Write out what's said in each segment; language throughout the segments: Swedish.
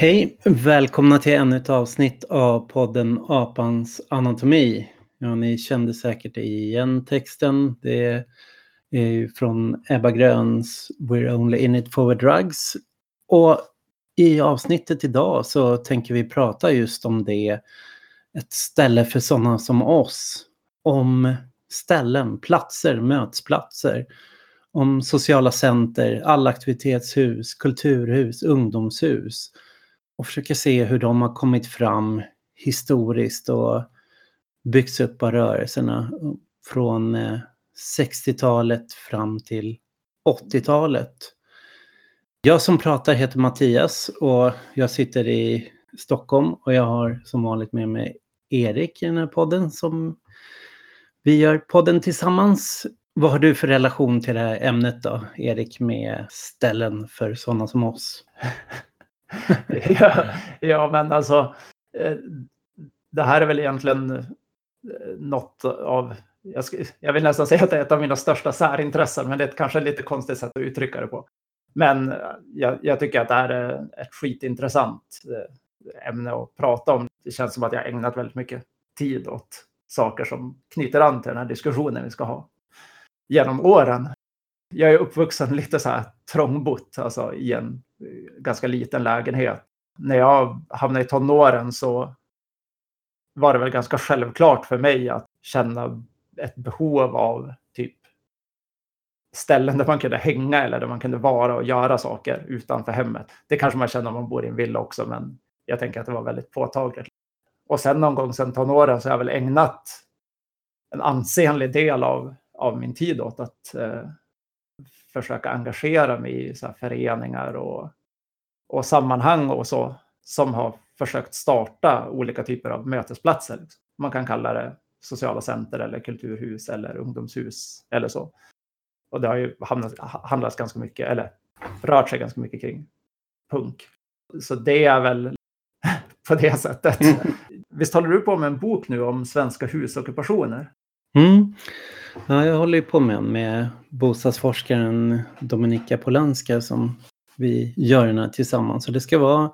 Hej! Välkomna till ännu ett avsnitt av podden Apans anatomi. Ja, ni kände säkert igen texten. Det är från Ebba Gröns We're only in it for the drugs. Och i avsnittet idag så tänker vi prata just om det. Ett ställe för sådana som oss. Om ställen, platser, mötesplatser. Om sociala center, allaktivitetshus, kulturhus, ungdomshus och försöka se hur de har kommit fram historiskt och byggts upp av rörelserna från eh, 60-talet fram till 80-talet. Jag som pratar heter Mattias och jag sitter i Stockholm och jag har som vanligt med mig Erik i den här podden som vi gör podden tillsammans. Vad har du för relation till det här ämnet då, Erik, med ställen för sådana som oss? ja, ja, men alltså. Eh, det här är väl egentligen eh, något av, jag, ska, jag vill nästan säga att det är ett av mina största särintressen, men det är kanske ett lite konstigt sätt att uttrycka det på. Men eh, jag, jag tycker att det här är ett skitintressant eh, ämne att prata om. Det känns som att jag ägnat väldigt mycket tid åt saker som knyter an till den här diskussionen vi ska ha genom åren. Jag är uppvuxen lite så här trångbott, alltså i en Eh, ganska liten lägenhet. När jag hamnade i tonåren så var det väl ganska självklart för mig att känna ett behov av typ ställen där man kunde hänga eller där man kunde vara och göra saker utanför hemmet. Det kanske man känner om man bor i en villa också, men jag tänker att det var väldigt påtagligt. Och sen någon gång sen tonåren så har jag väl ägnat en ansenlig del av, av min tid åt att eh, försöka engagera mig i så föreningar och, och sammanhang och så som har försökt starta olika typer av mötesplatser. Man kan kalla det sociala center eller kulturhus eller ungdomshus eller så. Och det har ju hamnat, handlat ganska mycket, eller rört sig ganska mycket kring punk. Så det är väl på det sättet. Mm. Visst håller du på med en bok nu om svenska husockupationer? Mm. Ja, jag håller ju på med med bostadsforskaren Dominika Polanska som vi gör den här tillsammans. Så det ska vara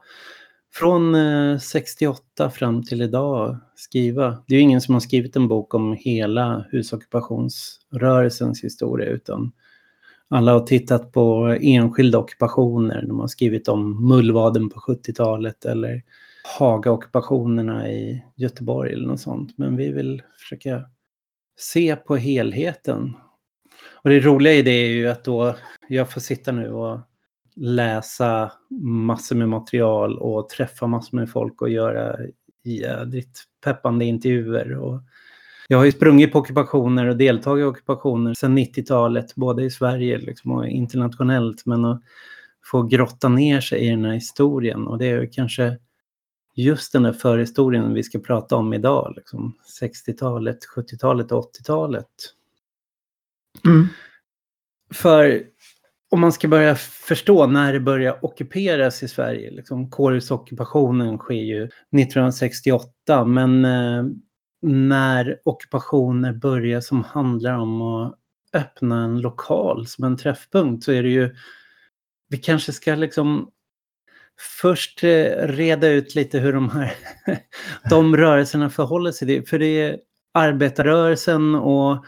från eh, 68 fram till idag skriva. Det är ju ingen som har skrivit en bok om hela husockupationsrörelsens historia utan alla har tittat på enskilda ockupationer. De har skrivit om Mullvaden på 70-talet eller Haga-ockupationerna i Göteborg eller något sånt. Men vi vill försöka se på helheten. Och det roliga i det är ju att då jag får sitta nu och läsa massor med material och träffa massor med folk och göra jädrigt peppande intervjuer. Och jag har ju sprungit på ockupationer och deltagit i ockupationer sedan 90-talet, både i Sverige liksom och internationellt. Men att få grotta ner sig i den här historien och det är kanske just den där förhistorien vi ska prata om idag. Liksom 60-talet, 70-talet och 80-talet. Mm. För om man ska börja förstå när det börjar ockuperas i Sverige. Liksom, Kårhusockupationen sker ju 1968 men eh, när ockupationer börjar som handlar om att öppna en lokal som en träffpunkt så är det ju vi kanske ska liksom först eh, reda ut lite hur de här de rörelserna förhåller sig till. För det är arbetarrörelsen och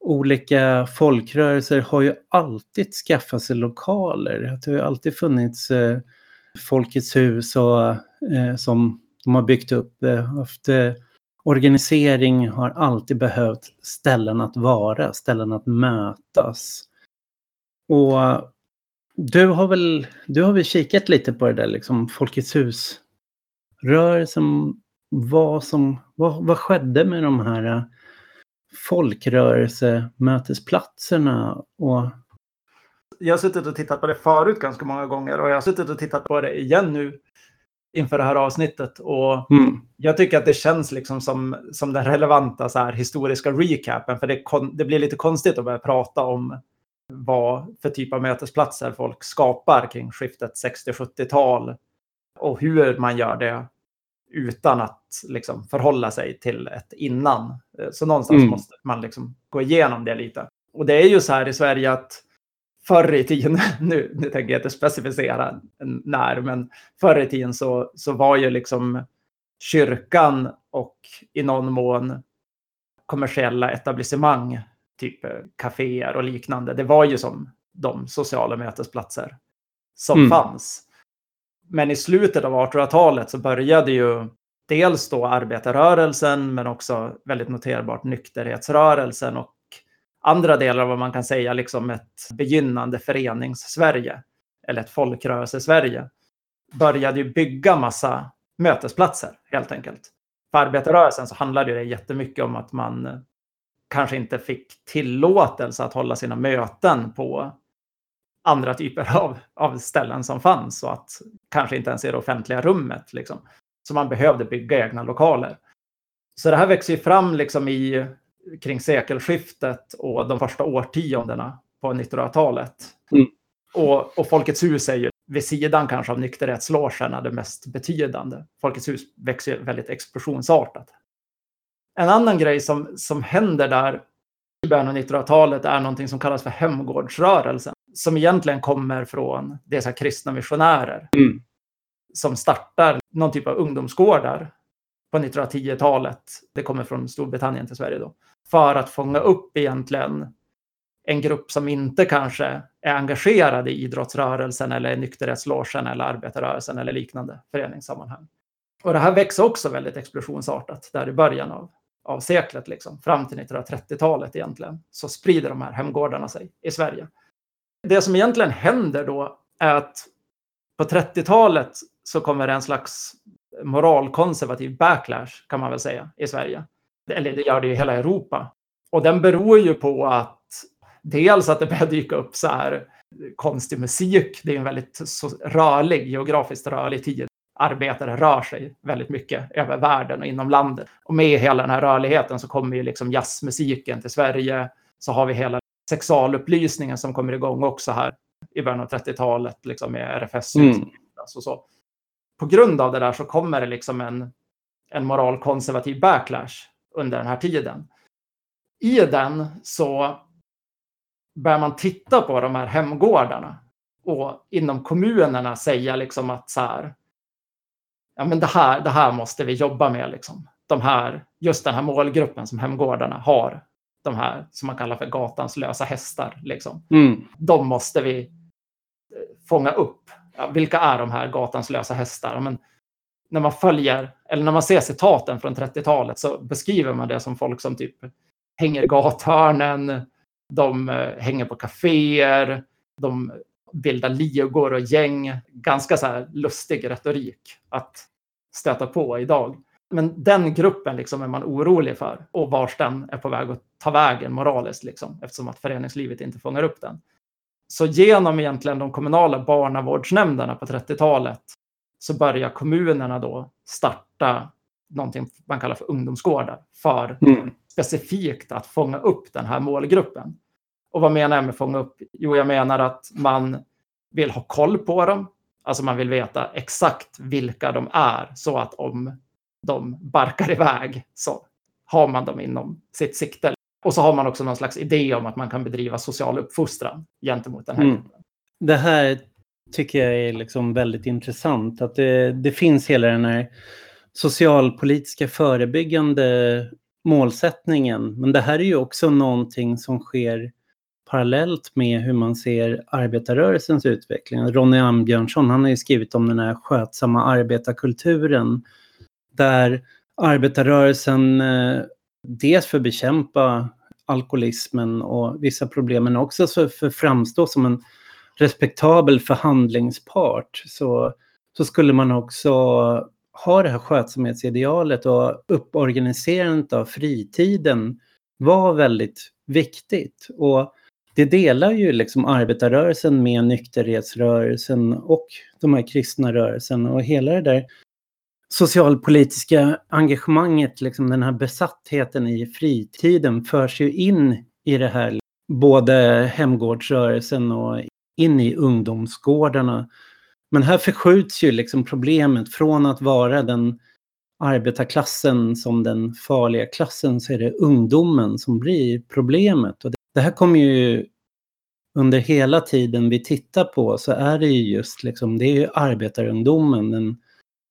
olika folkrörelser har ju alltid skaffat sig lokaler. Det har ju alltid funnits eh, Folkets hus och, eh, som de har byggt upp. Haft, organisering har alltid behövt ställen att vara, ställen att mötas. Och du har väl, du har väl kikat lite på det där liksom Folkets hus-rörelsen. Vad, som, vad, vad skedde med de här äh, folkrörelsemötesplatserna? Och... Jag har suttit och tittat på det förut ganska många gånger och jag har suttit och tittat på det igen nu inför det här avsnittet. Och mm. Jag tycker att det känns liksom som, som den relevanta så här, historiska recapen. För det, det blir lite konstigt att börja prata om vad för typ av mötesplatser folk skapar kring skiftet 60-70-tal och hur man gör det utan att liksom förhålla sig till ett innan. Så någonstans mm. måste man liksom gå igenom det lite. Och det är ju så här i Sverige att förr i tiden, nu, nu tänker jag inte specificera när, men förr i tiden så, så var ju liksom kyrkan och i någon mån kommersiella etablissemang, typ kaféer och liknande, det var ju som de sociala mötesplatser som mm. fanns. Men i slutet av 1800-talet så började ju dels då arbetarrörelsen men också väldigt noterbart nykterhetsrörelsen och andra delar av vad man kan säga liksom ett begynnande förenings-Sverige eller ett folkrörelse-Sverige började ju bygga massa mötesplatser helt enkelt. För arbetarrörelsen så handlade det jättemycket om att man kanske inte fick tillåtelse att hålla sina möten på andra typer av, av ställen som fanns och att kanske inte ens i det offentliga rummet. Liksom. Så man behövde bygga egna lokaler. Så det här växer ju fram liksom i, kring sekelskiftet och de första årtiondena på 1900-talet. Mm. Och, och Folkets hus är ju vid sidan kanske av nykterhetslogerna det mest betydande. Folkets hus växer ju väldigt explosionsartat. En annan grej som, som händer där i början av 1900-talet är någonting som kallas för hemgårdsrörelsen. Som egentligen kommer från dessa kristna missionärer. Mm. Som startar någon typ av ungdomsgårdar på 1910-talet. Det kommer från Storbritannien till Sverige då. För att fånga upp egentligen en grupp som inte kanske är engagerad i idrottsrörelsen eller nykterhetslogen eller arbetarrörelsen eller liknande föreningssammanhang. Och det här växer också väldigt explosionsartat där i början av, av seklet, liksom, fram till 1930-talet egentligen, så sprider de här hemgårdarna sig i Sverige. Det som egentligen händer då är att på 30-talet så kommer det en slags moralkonservativ backlash kan man väl säga i Sverige. Eller det gör det i hela Europa. Och den beror ju på att dels att det börjar dyka upp så här konstig musik. Det är en väldigt rörlig, geografiskt rörlig tid. Arbetare rör sig väldigt mycket över världen och inom landet. Och med hela den här rörligheten så kommer ju liksom jazzmusiken till Sverige. Så har vi hela sexualupplysningen som kommer igång också här i början av 30-talet liksom med RFS. Mm. Och så. På grund av det där så kommer det liksom en, en moralkonservativ backlash under den här tiden. I den så börjar man titta på de här hemgårdarna och inom kommunerna säga liksom att så här, ja men det här, det här måste vi jobba med liksom. De här, just den här målgruppen som hemgårdarna har, de här som man kallar för gatans lösa hästar, liksom. Mm. De måste vi eh, fånga upp. Ja, vilka är de här gatans lösa hästar? Men när man följer, eller när man ser citaten från 30-talet så beskriver man det som folk som typ hänger i gathörnen, de eh, hänger på kaféer, de bildar ligor och gäng. Ganska så här lustig retorik att stöta på idag. Men den gruppen liksom är man orolig för och vars den är på väg att ta vägen moraliskt liksom, eftersom att föreningslivet inte fångar upp den. Så genom egentligen de kommunala barnavårdsnämnderna på 30-talet så börjar kommunerna då starta någonting man kallar för ungdomsgårdar för mm. specifikt att fånga upp den här målgruppen. Och vad menar jag med fånga upp? Jo, jag menar att man vill ha koll på dem. Alltså man vill veta exakt vilka de är så att om de barkar iväg så har man dem inom sitt sikte. Och så har man också någon slags idé om att man kan bedriva social uppfostran gentemot den här mm. gruppen. Det här tycker jag är liksom väldigt intressant. Att det, det finns hela den här socialpolitiska förebyggande målsättningen. Men det här är ju också någonting som sker parallellt med hur man ser arbetarrörelsens utveckling. Ronny Ambjörnsson, han har ju skrivit om den här skötsamma arbetarkulturen där arbetarrörelsen eh, dels för att bekämpa alkoholismen och vissa problem, men också för att framstå som en respektabel förhandlingspart så, så skulle man också ha det här skötsamhetsidealet och upporganiserandet av fritiden var väldigt viktigt. Och det delar ju liksom arbetarrörelsen med nykterhetsrörelsen och de här kristna rörelsen och hela det där socialpolitiska engagemanget, liksom den här besattheten i fritiden förs ju in i det här, både hemgårdsrörelsen och in i ungdomsgårdarna. Men här förskjuts ju liksom problemet från att vara den arbetarklassen som den farliga klassen så är det ungdomen som blir problemet. Och det här kommer ju under hela tiden vi tittar på så är det ju just liksom, det är ju arbetarungdomen, den,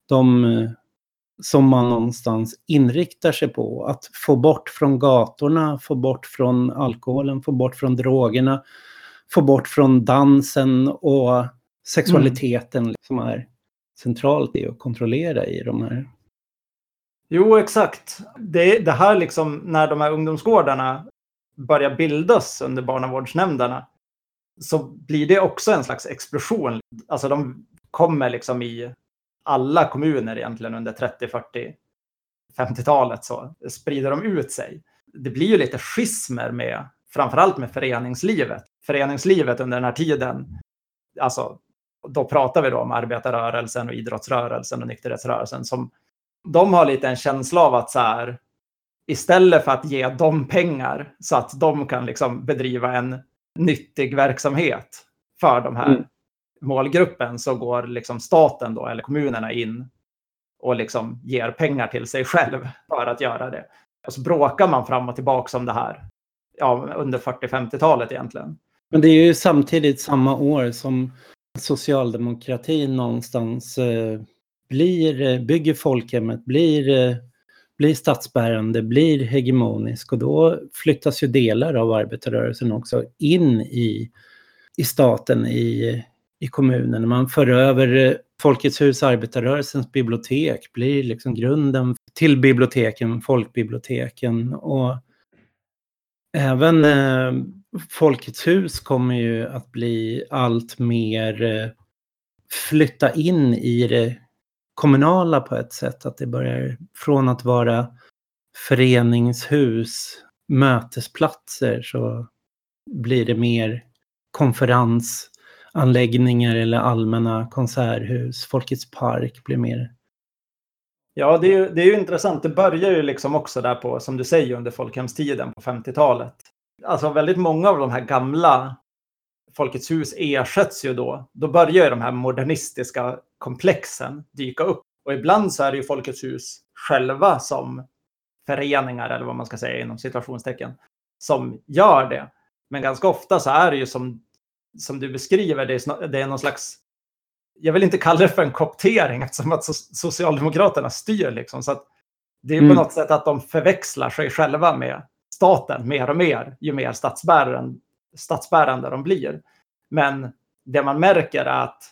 de som man någonstans inriktar sig på. Att få bort från gatorna, få bort från alkoholen, få bort från drogerna, få bort från dansen och sexualiteten mm. som är centralt i att kontrollera i de här. Jo, exakt. Det, det här liksom när de här ungdomsgårdarna börjar bildas under barnavårdsnämnderna så blir det också en slags explosion. Alltså de kommer liksom i alla kommuner egentligen under 30, 40, 50-talet så sprider de ut sig. Det blir ju lite schismer med framförallt med föreningslivet. Föreningslivet under den här tiden, alltså då pratar vi då om arbetarrörelsen och idrottsrörelsen och nykterhetsrörelsen som de har lite en känsla av att så här istället för att ge dem pengar så att de kan liksom bedriva en nyttig verksamhet för de här mm. målgruppen så går liksom staten då eller kommunerna in och liksom ger pengar till sig själv för att göra det. Och så bråkar man fram och tillbaka om det här ja, under 40-50-talet egentligen. Men det är ju samtidigt samma år som socialdemokratin någonstans eh, blir, eh, bygger folkhemmet, blir, eh, blir statsbärande, blir hegemonisk och då flyttas ju delar av arbetarrörelsen också in i, i staten, i, i kommunen. Man för över eh, Folkets hus, arbetarrörelsens bibliotek, blir liksom grunden till biblioteken, folkbiblioteken och även eh, Folkets hus kommer ju att bli allt mer eh, flytta in i det kommunala på ett sätt. Att det börjar från att vara föreningshus, mötesplatser så blir det mer konferensanläggningar eller allmänna konserthus. Folkets park blir mer Ja, det är, ju, det är ju intressant. Det börjar ju liksom också där på, som du säger, under folkhemstiden på 50-talet. Alltså väldigt många av de här gamla Folkets hus ersätts ju då. Då börjar de här modernistiska komplexen dyka upp. Och ibland så är det ju Folkets hus själva som föreningar, eller vad man ska säga inom situationstecken, som gör det. Men ganska ofta så är det ju som, som du beskriver, det är, det är någon slags jag vill inte kalla det för en koptering eftersom att Socialdemokraterna styr. Liksom, så att det är mm. på något sätt att de förväxlar sig själva med staten mer och mer ju mer statsbäraren, statsbärande de blir. Men det man märker är att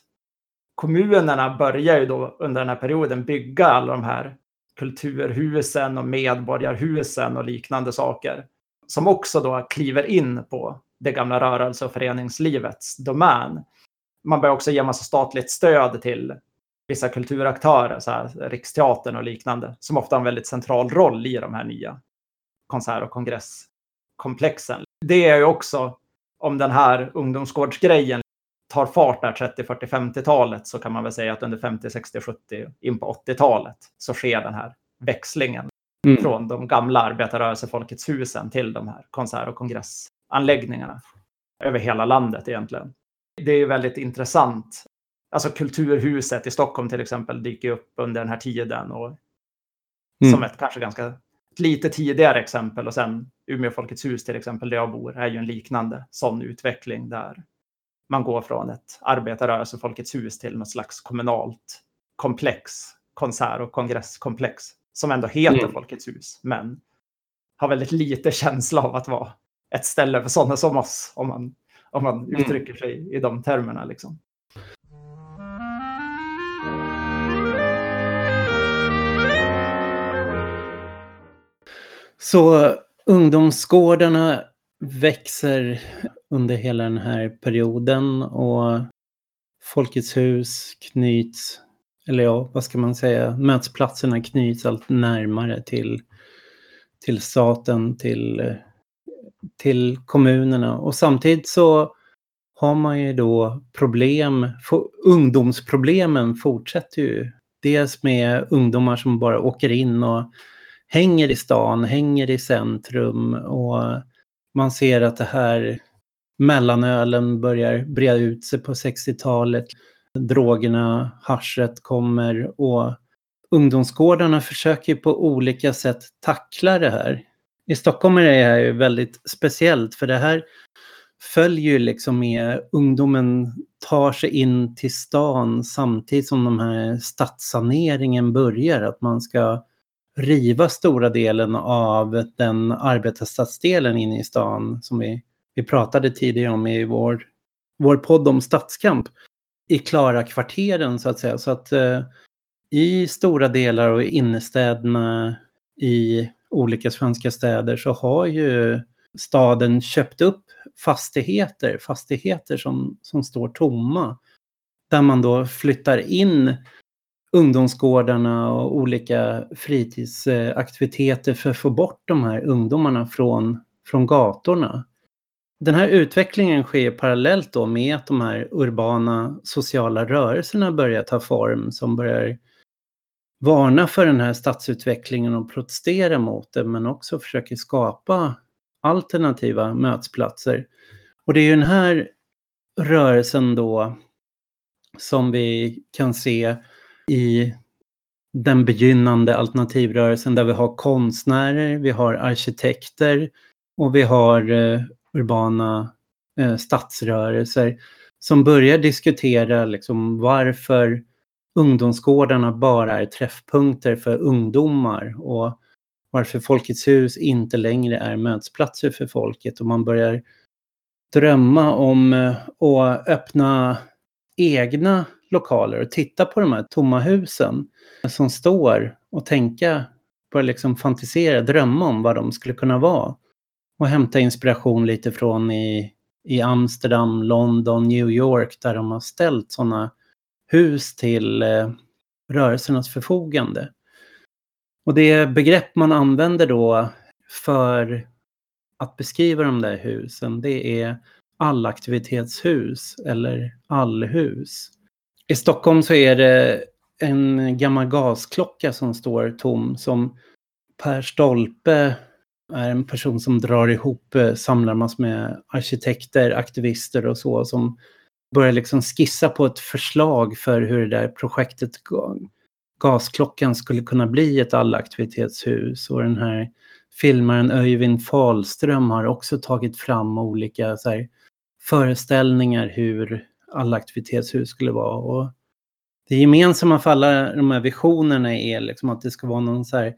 kommunerna börjar ju då under den här perioden bygga alla de här kulturhusen och medborgarhusen och liknande saker som också då kliver in på det gamla rörelse och föreningslivets domän man börjar också ge massa statligt stöd till vissa kulturaktörer, så här, Riksteatern och liknande, som ofta har en väldigt central roll i de här nya konsert och kongresskomplexen. Det är ju också, om den här ungdomsgårdsgrejen tar fart där 30, 40, 50-talet så kan man väl säga att under 50, 60, 70 in på 80-talet så sker den här växlingen mm. från de gamla arbetarrörelsefolkets husen till de här konsert och kongressanläggningarna över hela landet egentligen det är väldigt intressant. Alltså Kulturhuset i Stockholm till exempel dyker upp under den här tiden. Och mm. Som ett kanske ganska ett lite tidigare exempel. Och sen Umeå Folkets hus till exempel, där jag bor, är ju en liknande sån utveckling där man går från ett arbetarrörelse Folkets hus till något slags kommunalt komplex, konsert och kongresskomplex som ändå heter mm. Folkets hus, men har väldigt lite känsla av att vara ett ställe för sådana som oss, om man om man mm. uttrycker sig i de termerna. Liksom. Så ungdomsgårdarna växer under hela den här perioden och Folkets hus knyts, eller ja, vad ska man säga, mötesplatserna knyts allt närmare till, till staten, till till kommunerna och samtidigt så har man ju då problem, ungdomsproblemen fortsätter ju. Dels med ungdomar som bara åker in och hänger i stan, hänger i centrum och man ser att det här mellanölen börjar breda ut sig på 60-talet. Drogerna, haschet kommer och ungdomsgårdarna försöker på olika sätt tackla det här. I Stockholm är det här ju väldigt speciellt för det här följer ju liksom med ungdomen tar sig in till stan samtidigt som de här stadssaneringen börjar. Att man ska riva stora delen av den arbetarstadsdelen inne i stan som vi, vi pratade tidigare om i vår, vår podd om stadskamp i klara kvarteren så att säga. Så att eh, i stora delar av innerstäderna i olika svenska städer så har ju staden köpt upp fastigheter, fastigheter som, som står tomma. Där man då flyttar in ungdomsgårdarna och olika fritidsaktiviteter för att få bort de här ungdomarna från, från gatorna. Den här utvecklingen sker parallellt då med att de här urbana sociala rörelserna börjar ta form som börjar varna för den här stadsutvecklingen och protestera mot det men också försöker skapa alternativa mötesplatser. Och det är ju den här rörelsen då som vi kan se i den begynnande alternativrörelsen där vi har konstnärer, vi har arkitekter och vi har eh, urbana eh, stadsrörelser som börjar diskutera liksom varför ungdomsgårdarna bara är träffpunkter för ungdomar och varför Folkets hus inte längre är mötesplatser för folket. Och man börjar drömma om eh, att öppna egna lokaler och titta på de här tomma husen som står och tänka, börja liksom fantisera, drömma om vad de skulle kunna vara. Och hämta inspiration lite från i, i Amsterdam, London, New York där de har ställt sådana hus till eh, rörelsernas förfogande. Och det begrepp man använder då för att beskriva de där husen, det är allaktivitetshus eller allhus. I Stockholm så är det en gammal gasklocka som står tom som Per Stolpe är en person som drar ihop, eh, samlar massor med arkitekter, aktivister och så som börjar liksom skissa på ett förslag för hur det där projektet gasklockan skulle kunna bli ett allaktivitetshus. Och den här filmaren Öyvind Fahlström har också tagit fram olika så här, föreställningar hur alla aktivitetshus skulle vara. Och det gemensamma för alla de här visionerna är liksom att det ska vara någon så här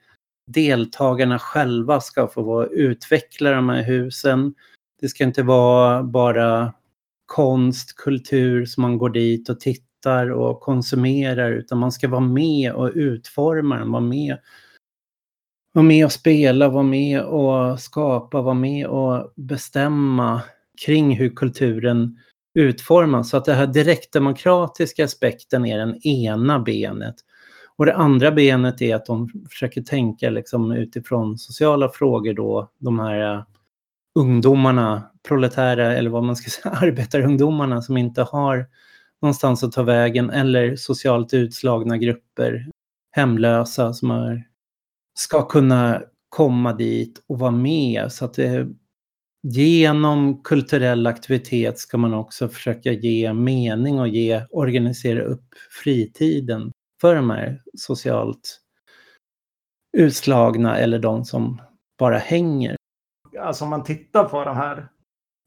deltagarna själva ska få vara utveckla de här husen. Det ska inte vara bara konst, kultur som man går dit och tittar och konsumerar utan man ska vara med och utforma den, vara med, vara med och spela, vara med och skapa, vara med och bestämma kring hur kulturen utformas. Så att det här direktdemokratiska aspekten är den ena benet. Och det andra benet är att de försöker tänka liksom utifrån sociala frågor då, de här eh, ungdomarna, proletära eller vad man ska säga, arbetarungdomarna som inte har någonstans att ta vägen eller socialt utslagna grupper, hemlösa som är, ska kunna komma dit och vara med. Så att det, genom kulturell aktivitet ska man också försöka ge mening och ge, organisera upp fritiden för de här socialt utslagna eller de som bara hänger alltså om man tittar på de här,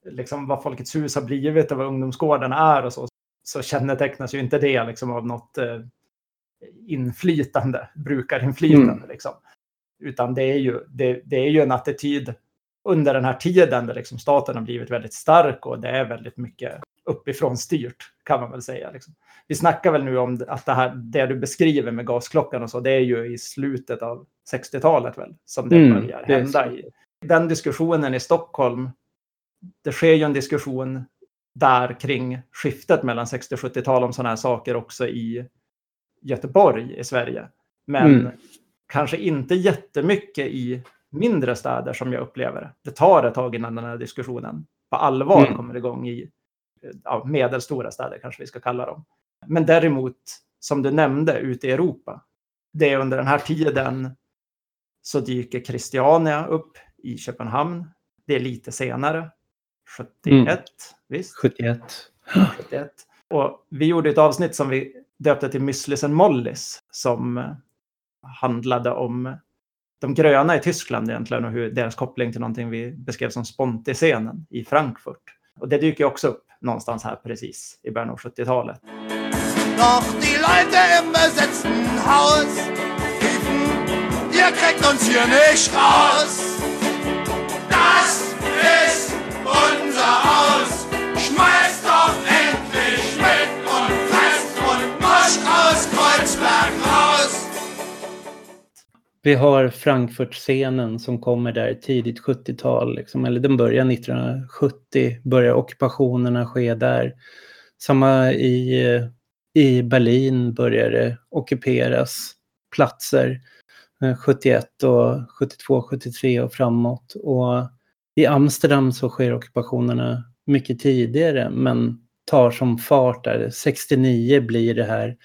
liksom vad Folkets hus har blivit och vad ungdomsgården är och så, så kännetecknas ju inte det liksom av något eh, inflytande, brukarinflytande. Mm. Liksom. Utan det är, ju, det, det, är ju en attityd under den här tiden där liksom staten har blivit väldigt stark och det är väldigt mycket uppifrån styrt kan man väl säga. Liksom. Vi snackar väl nu om att det här, det du beskriver med gasklockan och så, det är ju i slutet av 60-talet väl som det mm, börjar hända i, den diskussionen i Stockholm, det sker ju en diskussion där kring skiftet mellan 60 och 70-tal om sådana här saker också i Göteborg i Sverige. Men mm. kanske inte jättemycket i mindre städer som jag upplever det. Tar ett tag innan den här diskussionen på allvar mm. kommer igång i ja, medelstora städer kanske vi ska kalla dem. Men däremot, som du nämnde, ute i Europa. Det är under den här tiden så dyker Christiania upp i Köpenhamn. Det är lite senare. 71, mm. visst? 71. 71. Och vi gjorde ett avsnitt som vi döpte till Müslis and Mollis som handlade om de gröna i Tyskland egentligen och hur deras koppling till någonting vi beskrev som Sponti-scenen i Frankfurt. Och det dyker också upp någonstans här precis i början av 70-talet. Doch die Leute im besetzten Haus riefen, ihr kriegt uns hier nicht raus. Vi har Frankfurt-scenen som kommer där tidigt 70-tal, liksom, eller den börjar 1970, börjar ockupationerna ske där. Samma i, eh, i Berlin börjar det ockuperas platser eh, 71 och 72, 73 och framåt. Och i Amsterdam så sker ockupationerna mycket tidigare men tar som fart där. 69 blir det här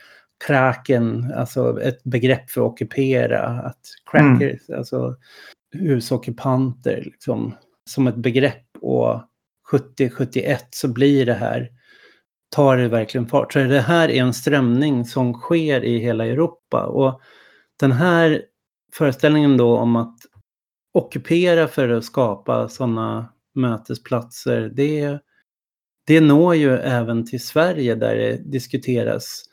kraken, alltså ett begrepp för att ockupera, att crackers, mm. alltså husockupanter, liksom, som ett begrepp. Och 70-71 så blir det här, tar det verkligen fart. Så det här är en strömning som sker i hela Europa. Och den här föreställningen då om att ockupera för att skapa sådana mötesplatser, det, det når ju även till Sverige där det diskuteras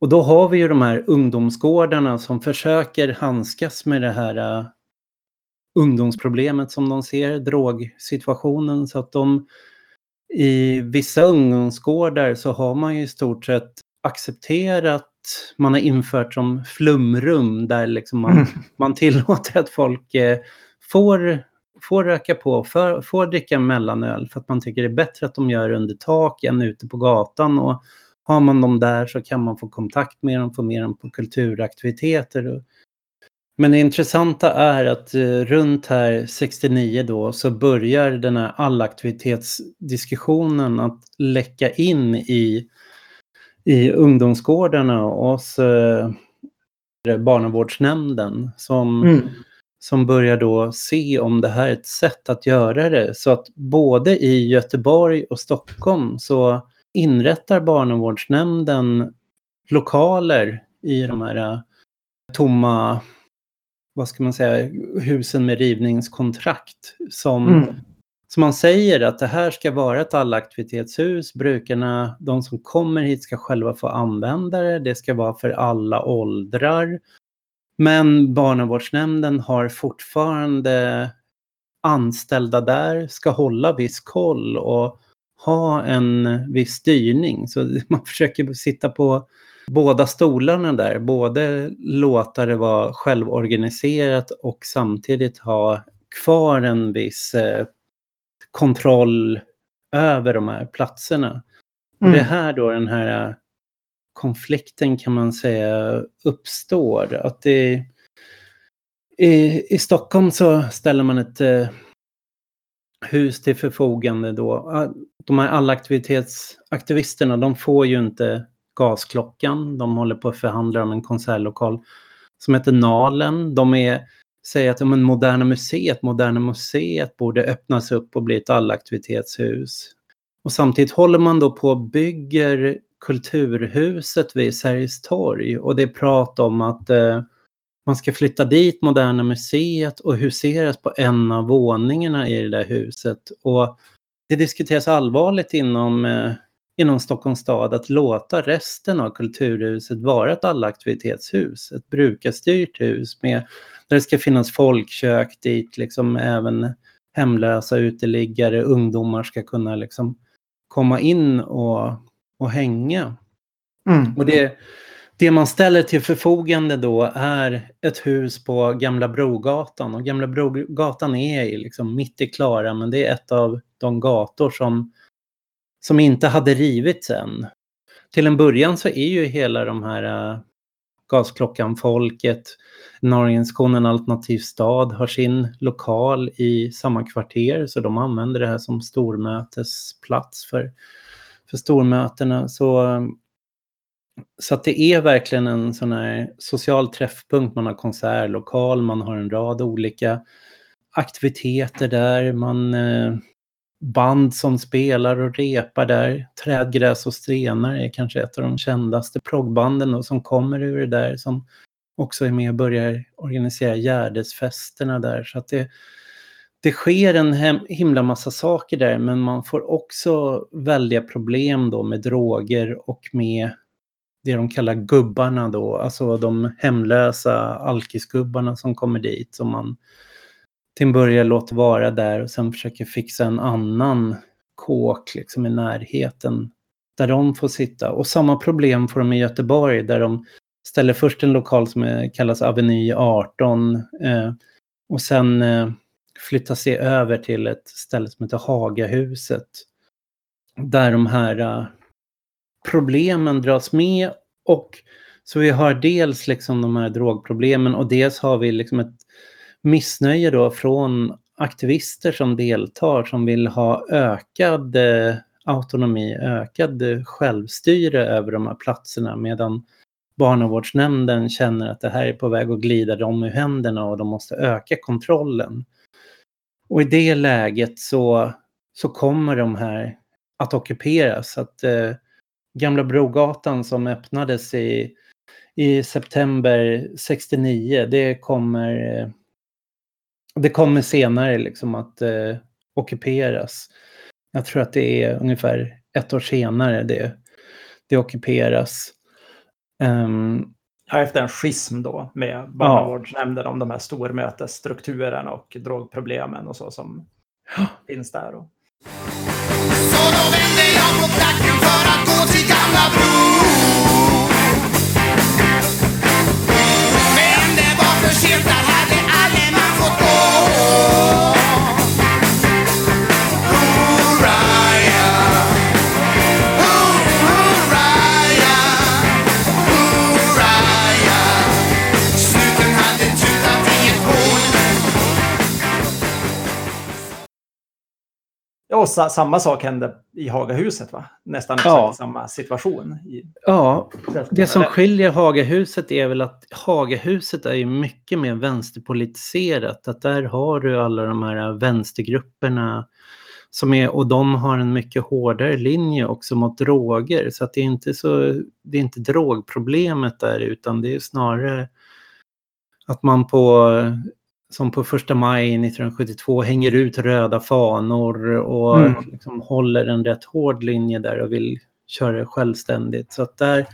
och då har vi ju de här ungdomsgårdarna som försöker handskas med det här uh, ungdomsproblemet som de ser, drogsituationen. Så att de i vissa ungdomsgårdar så har man ju i stort sett accepterat, man har infört som flumrum där liksom man, mm. man tillåter att folk eh, får, får röka på, för, får dricka mellanöl för att man tycker det är bättre att de gör det under tak än ute på gatan. Och har man dem där så kan man få kontakt med dem, få med dem på kulturaktiviteter. Men det intressanta är att eh, runt här 69 då så börjar den här allaktivitetsdiskussionen att läcka in i, i ungdomsgårdarna och hos eh, barnavårdsnämnden som, mm. som börjar då se om det här är ett sätt att göra det. Så att både i Göteborg och Stockholm så inrättar barnavårdsnämnden lokaler i de här äh, tomma, vad ska man säga, husen med rivningskontrakt som, mm. som man säger att det här ska vara ett allaktivitetshus. Brukarna, de som kommer hit ska själva få använda det. Det ska vara för alla åldrar. Men barnavårdsnämnden har fortfarande anställda där, ska hålla viss koll och ha en viss styrning. Så man försöker sitta på båda stolarna där. Både låta det vara självorganiserat och samtidigt ha kvar en viss eh, kontroll över de här platserna. Mm. Det är här då den här konflikten kan man säga uppstår. Att det, i, I Stockholm så ställer man ett eh, hus till förfogande då. De här allaktivitetsaktivisterna, de får ju inte gasklockan. De håller på att förhandla om en konsertlokal som heter Nalen. De är, säger att men Moderna Museet, Moderna Museet borde öppnas upp och bli ett allaktivitetshus. Och samtidigt håller man då på och bygger Kulturhuset vid Sergels torg och det är prat om att eh, man ska flytta dit Moderna Museet och huseras på en av våningarna i det där huset. Och det diskuteras allvarligt inom, eh, inom Stockholms stad att låta resten av Kulturhuset vara ett allaktivitetshus, ett brukarstyrt hus med, där det ska finnas folkkök dit liksom även hemlösa uteliggare, ungdomar ska kunna liksom komma in och, och hänga. Mm. Och det, det man ställer till förfogande då är ett hus på Gamla Brogatan. Och Gamla Brogatan är liksom mitt i Klara, men det är ett av de gator som, som inte hade rivits än. Till en början så är ju hela de här äh, Gasklockan-folket, Norrgenskonen Alternativ Stad har sin lokal i samma kvarter, så de använder det här som stormötesplats för, för stormötena. Så så att det är verkligen en sån här social träffpunkt. Man har konsertlokal, man har en rad olika aktiviteter där. Man, eh, band som spelar och repar där. Trädgräs och stenar är kanske ett av de kändaste proggbanden då som kommer ur det där. Som också är med och börjar organisera Gärdesfesterna där. Så att det, det sker en hem, himla massa saker där men man får också väldiga problem då med droger och med det de kallar gubbarna då, alltså de hemlösa alkisgubbarna som kommer dit som man till en början låter vara där och sen försöker fixa en annan kåk liksom i närheten där de får sitta. Och samma problem får de i Göteborg där de ställer först en lokal som är, kallas Aveny 18 eh, och sen eh, flyttas det över till ett ställe som heter Hagahuset. Där de här eh, problemen dras med och så vi har dels liksom de här drogproblemen och dels har vi liksom ett missnöje då från aktivister som deltar som vill ha ökad eh, autonomi, ökad självstyre över de här platserna medan barnavårdsnämnden känner att det här är på väg att glida dem ur händerna och de måste öka kontrollen. Och i det läget så, så kommer de här att ockuperas. Att, eh, Gamla Brogatan som öppnades i, i september 69, det kommer, eh, det kommer senare liksom att eh, ockuperas. Jag tror att det är ungefär ett år senare det, det ockuperas. Um, ja, efter en schism då med barnavårdsnämnden ja. om de här stormötesstrukturerna och drogproblemen och så som ja. finns där. Och... Så då vände jag på klacken för att gå till Gamla Bro. Men det var för sent, där hade alle man fått gå. Och sa, samma sak hände i Hagahuset, va? Nästan ja. samma situation. Ja, det som skiljer Hagahuset är väl att Hagahuset är ju mycket mer vänsterpolitiserat. Att där har du alla de här vänstergrupperna som är, och de har en mycket hårdare linje också mot droger. Så att det är inte så, det är inte drogproblemet där utan det är snarare att man på som på första maj 1972 hänger ut röda fanor och mm. liksom håller en rätt hård linje där och vill köra självständigt. Så att där,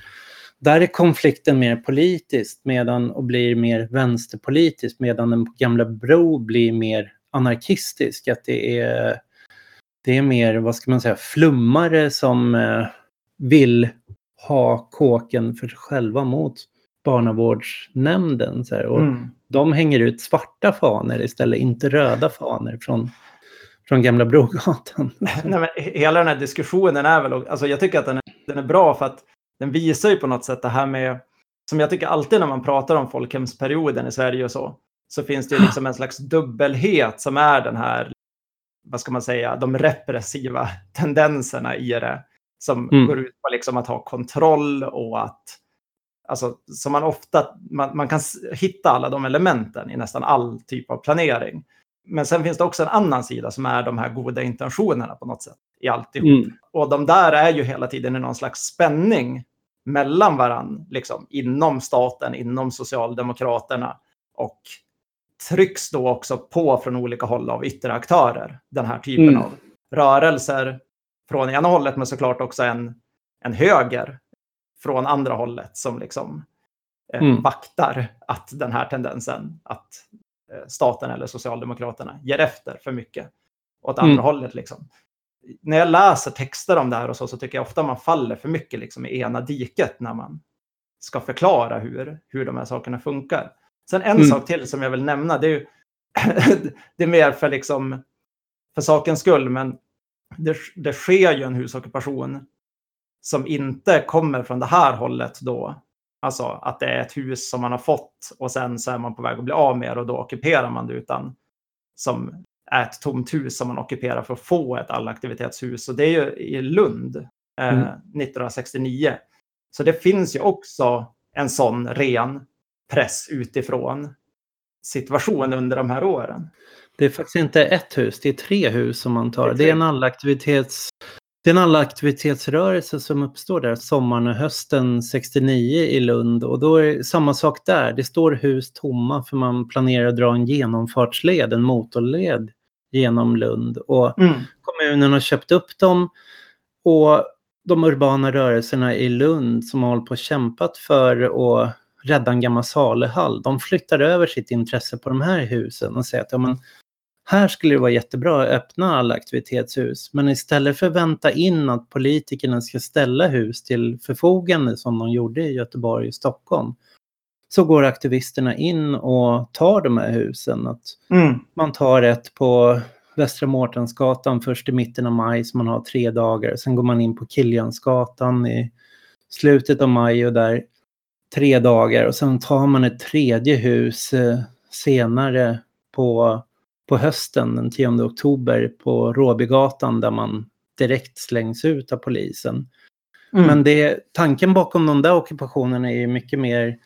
där är konflikten mer politisk medan, och blir mer vänsterpolitisk medan den gamla Bro blir mer anarkistisk. Att det är, det är mer, vad ska man säga, flummare som eh, vill ha kåken för sig själva mot barnavårdsnämnden. Så här, och mm. De hänger ut svarta fanor istället, inte röda fanor från, från Gamla Brogatan. Nej, men hela den här diskussionen är väl, alltså jag tycker att den är, den är bra för att den visar ju på något sätt det här med, som jag tycker alltid när man pratar om folkhemsperioden i Sverige och så, så finns det liksom en slags dubbelhet som är den här, vad ska man säga, de repressiva tendenserna i det. Som mm. går ut på liksom att ha kontroll och att Alltså, som man ofta, man, man kan hitta alla de elementen i nästan all typ av planering. Men sen finns det också en annan sida som är de här goda intentionerna på något sätt i alltihop. Mm. Och de där är ju hela tiden i någon slags spänning mellan varann, liksom inom staten, inom Socialdemokraterna och trycks då också på från olika håll av yttre aktörer. Den här typen mm. av rörelser från ena hållet, men såklart också en, en höger från andra hållet som liksom eh, mm. vaktar att den här tendensen att eh, staten eller Socialdemokraterna ger efter för mycket åt andra mm. hållet. Liksom. När jag läser texter om det här och så, så tycker jag ofta man faller för mycket liksom, i ena diket när man ska förklara hur, hur de här sakerna funkar. Sen en mm. sak till som jag vill nämna, det är, ju, det är mer för, liksom, för sakens skull, men det, det sker ju en husockupation som inte kommer från det här hållet då. Alltså att det är ett hus som man har fått och sen så är man på väg att bli av med det och då ockuperar man det utan som är ett tomt hus som man ockuperar för att få ett allaktivitetshus. Och det är ju i Lund eh, mm. 1969. Så det finns ju också en sån ren press utifrån situation under de här åren. Det är faktiskt inte ett hus, det är tre hus som man tar. Det är, det är en allaktivitets det är en allaktivitetsrörelse som uppstår där sommaren och hösten 69 i Lund och då är det samma sak där. Det står hus tomma för man planerar att dra en genomfartsled, en motorled genom Lund. Och Mm. kommunen har köpt upp dem. Och de urbana rörelserna i Lund som har hållit på och kämpat för att rädda en gammal saluhall, de flyttar över sitt intresse på de här husen och säger att ja, men, här skulle det vara jättebra att öppna alla aktivitetshus. Men istället för att vänta in att politikerna ska ställa hus till förfogande som de gjorde i Göteborg och Stockholm, så går aktivisterna in och tar de här husen. Att Mm. man tar ett på Västra Mårtensgatan först i mitten av maj så man har tre dagar. Sen går man in på Kiljansgatan i slutet av maj och där tre dagar. Och sen tar man ett tredje hus eh, senare på, på hösten den 10 oktober på Råbygatan där man direkt slängs ut av polisen. Mm. Men det, tanken bakom de där ockupationerna är ju mycket mer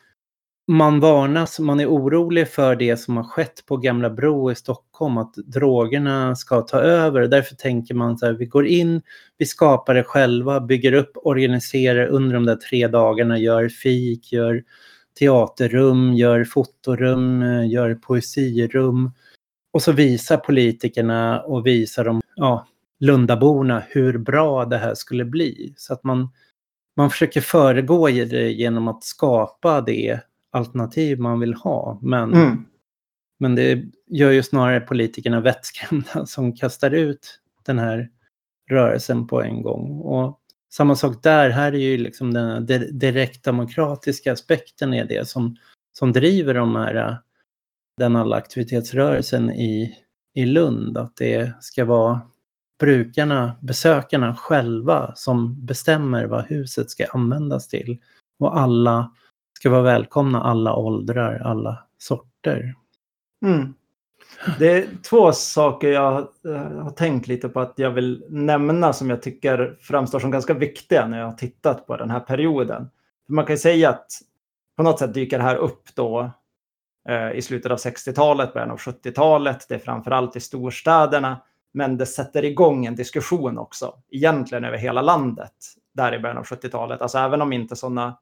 man varnas, man är orolig för det som har skett på Gamla Bro i Stockholm, att drogerna ska ta över. Därför tänker man så här, vi går in, vi skapar det själva, bygger upp, organiserar under de där tre dagarna, gör fik, gör teaterrum, gör fotorum, gör poesirum. Och så visar politikerna och visar de, ja, Lundaborna hur bra det här skulle bli. Så att man, man försöker föregå det genom att skapa det alternativ man vill ha. Men, Mm. men det gör ju snarare politikerna vettskrämda som kastar ut den här rörelsen på en gång. Och samma sak där, här är ju liksom den di- direktdemokratiska aspekten är det som, som driver de här, den alla aktivitetsrörelsen i, i Lund. Att det ska vara brukarna, besökarna själva som bestämmer vad huset ska användas till. Och alla ska vara välkomna, alla åldrar, alla sorter. Mm. Det är två saker jag har tänkt lite på att jag vill nämna som jag tycker framstår som ganska viktiga när jag har tittat på den här perioden. Man kan ju säga att på något sätt dyker det här upp då i slutet av 60-talet, början av 70-talet. Det är framförallt i storstäderna, men det sätter igång en diskussion också, egentligen över hela landet, där i början av 70-talet. Alltså även om inte sådana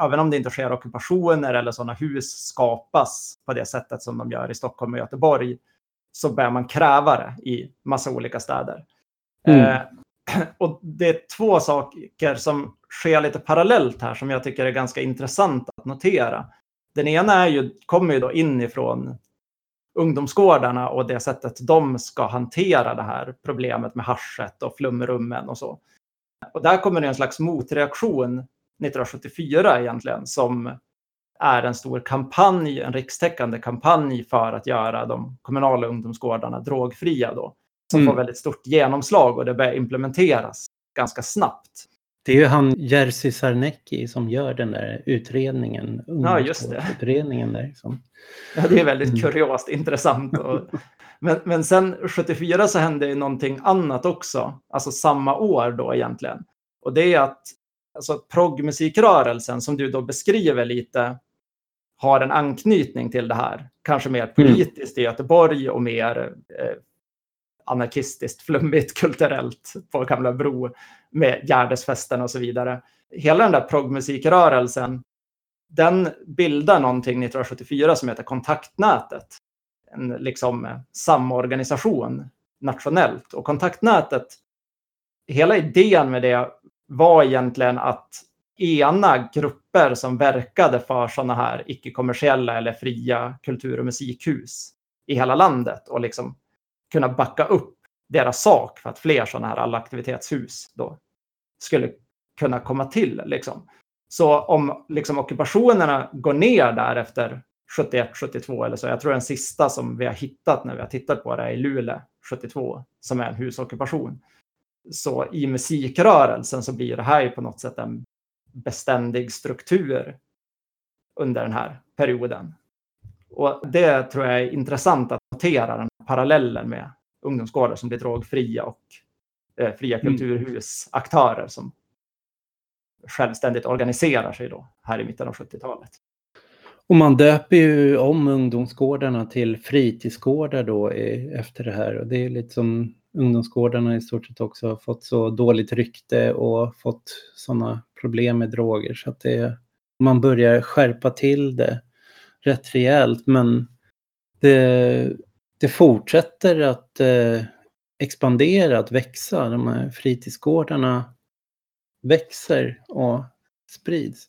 även om det inte sker ockupationer eller sådana hus skapas på det sättet som de gör i Stockholm och Göteborg, så börjar man kräva det i massa olika städer. Mm. Eh, och det är två saker som sker lite parallellt här som jag tycker är ganska intressant att notera. Den ena är ju, kommer ju då inifrån ungdomsgårdarna och det sättet de ska hantera det här problemet med haschet och flumrummen och så. Och där kommer det en slags motreaktion 1974 egentligen som är en stor kampanj, en rikstäckande kampanj för att göra de kommunala ungdomsgårdarna drogfria då. Som Mm. får väldigt stort genomslag och det börjar implementeras ganska snabbt. Det är ju han Jerzy Sarnecki som gör den där utredningen. Ja, just det. Utredningen där. Som, Ja, det är väldigt Mm. kuriost, intressant. Och, men, men sen 74 så hände ju någonting annat också, alltså samma år då egentligen. Och det är att alltså, proggmusikrörelsen som du då beskriver lite har en anknytning till det här. Kanske mer politiskt i Göteborg och mer eh, anarkistiskt, flummigt, kulturellt på Gamla Bro med Gärdesfesten och så vidare. Hela den där proggmusikrörelsen den bildar någonting 1974 som heter Kontaktnätet. En liksom samorganisation nationellt. Och Kontaktnätet, hela idén med det var egentligen att ena grupper som verkade för sådana här icke-kommersiella eller fria kultur och musikhus i hela landet och liksom kunna backa upp deras sak för att fler sådana här allaktivitetshus då skulle kunna komma till. Liksom. Så om liksom, ockupationerna går ner där efter 71, 72 eller så, jag tror den sista som vi har hittat när vi har tittat på det är i Luleå 72, som är en husockupation. Så i musikrörelsen så blir det här ju på något sätt en beständig struktur under den här perioden. Och det tror jag är intressant att notera, den parallellen med ungdomsgårdar som blir drogfria och eh, fria Mm. kulturhusaktörer som självständigt organiserar sig då här i mitten av 70-talet. och man döper ju om ungdomsgårdarna till fritidsgårdar då i, efter det här. Och det är lite som ungdomsgårdarna i stort sett också har fått så dåligt rykte och fått sådana problem med droger. Så att det, man börjar skärpa till det rätt rejält. Men det, det fortsätter att eh, expandera, att växa. De här fritidsgårdarna växer och sprids.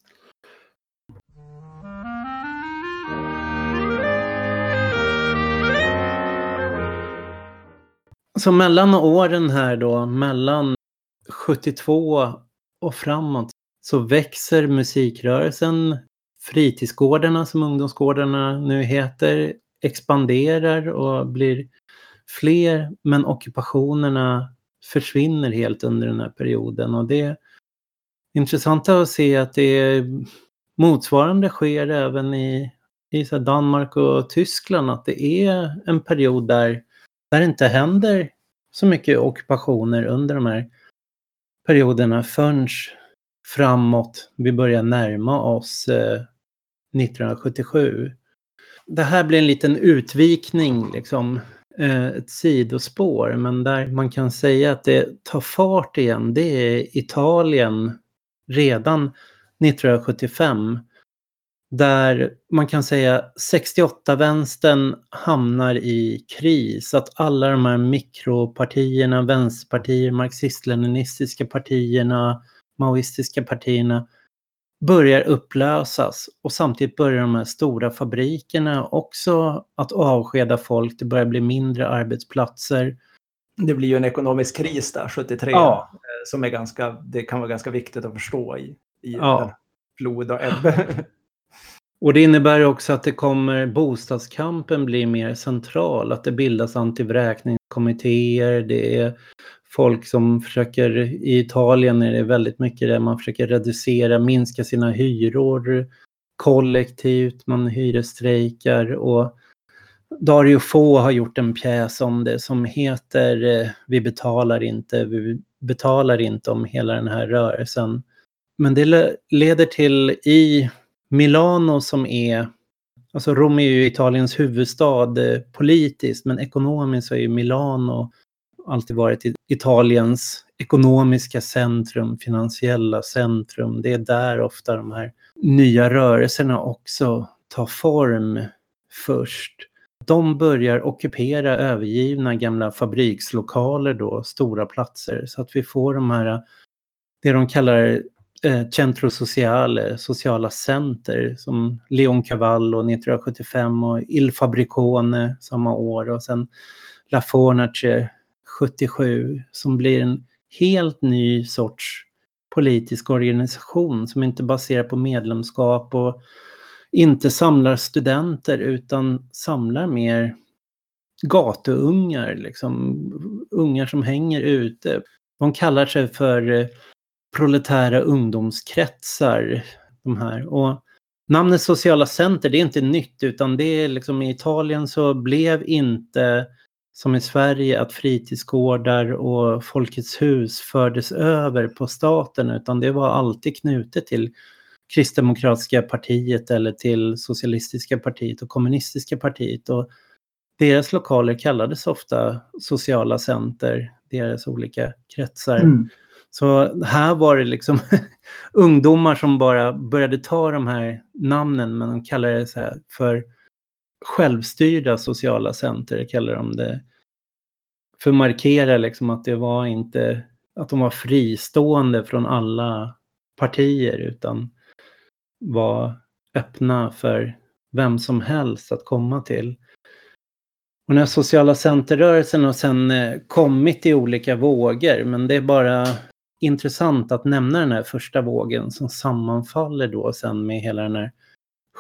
Så mellan åren här då, mellan 72 och framåt, så växer musikrörelsen. Fritidsgårdarna som ungdomsgårdarna nu heter expanderar och blir fler, men ockupationerna försvinner helt under den här perioden. Och det är intressant att se att det är motsvarande sker även i, i Danmark och Tyskland, att det är en period där, där det inte händer så mycket ockupationer under de här perioderna förrän framåt vi börjar närma oss eh, 1977. Det här blir en liten utvikning, liksom, eh, ett sidospår, men där man kan säga att det tar fart igen, det är Italien redan 1975. Där man kan säga 68-vänstern hamnar i kris. Att alla de här mikropartierna, vänsterpartier, marxist-leninistiska partierna, maoistiska partierna börjar upplösas och samtidigt börjar de här stora fabrikerna också att avskeda folk. Det börjar bli mindre arbetsplatser. Det blir ju en ekonomisk kris där, 73, ja. Eh, som är ganska, det kan vara ganska viktigt att förstå i, i ja. flod och ebbe. Och det innebär också att det kommer, bostadskampen blir mer central, att det bildas antivräkningskommittéer, det är folk som försöker, i Italien är det väldigt mycket det man försöker reducera, minska sina hyror kollektivt, man hyresstrejkar och Dario Fo har gjort en pjäs om det som heter Vi betalar inte, vi betalar inte om hela den här rörelsen. Men det leder till i Milano som är, alltså Rom är ju Italiens huvudstad eh, politiskt, men ekonomiskt så är ju Milano alltid varit Italiens ekonomiska centrum, finansiella centrum. Det är där ofta de här nya rörelserna också tar form först. De börjar ockupera övergivna gamla fabrikslokaler då, stora platser, så att vi får de här, det de kallar eh, Centro Sociale, sociala center, som Leon Cavallo 1975 och Il Fabricone samma år och sen La Fornace 77 som blir en helt ny sorts politisk organisation som inte baserar på medlemskap och inte samlar studenter utan samlar mer gatuungar, liksom ungar som hänger ute. De kallar sig för eh, proletära ungdomskretsar, de här. Och namnet sociala center, det är inte nytt utan det är liksom i Italien så blev inte som i Sverige att fritidsgårdar och Folkets hus fördes över på staten utan det var alltid knutet till Kristdemokratiska partiet eller till Socialistiska partiet och Kommunistiska partiet. Och deras lokaler kallades ofta sociala center, deras olika kretsar. Mm. Så här var det liksom ungdomar som bara började ta de här namnen men de kallade det så för självstyrda sociala center, kallar de det. För att markera liksom att det var inte, att de var fristående från alla partier utan var öppna för vem som helst att komma till. Och den här sociala centerrörelsen har sen eh, kommit i olika vågor men det är bara intressant att nämna den här första vågen som sammanfaller då sen med hela den här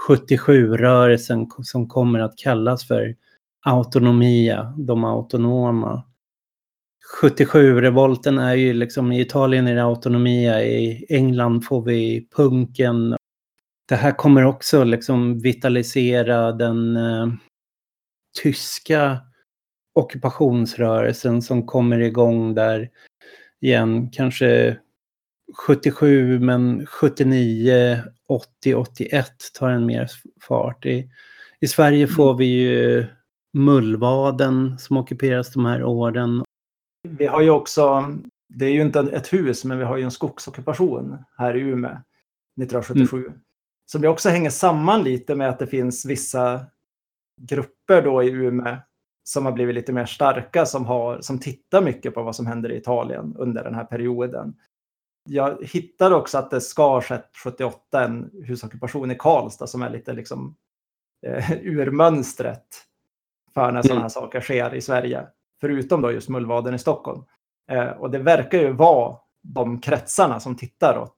77-rörelsen som kommer att kallas för autonomia, de autonoma. 77-revolten är ju liksom, i Italien är det autonomia, i England får vi punken. Det här kommer också liksom vitalisera den eh, tyska ockupationsrörelsen som kommer igång där igen, kanske 77 men 79, 80, 81 tar en mer fart. I, i Sverige mm. får vi ju Mullvaden som ockuperas de här åren. Vi har ju också, det är ju inte ett hus, men vi har ju en skogsockupation här i Umeå 1977. Mm. Som också hänger samman lite med att det finns vissa grupper då i Umeå som har blivit lite mer starka som, har, som tittar mycket på vad som händer i Italien under den här perioden. Jag hittade också att det ska ha 78 en husockupation i Karlstad som är lite liksom eh, ur mönstret för när sådana här saker sker i Sverige. Förutom då just Mullvaden i Stockholm. Eh, och det verkar ju vara de kretsarna som tittar åt,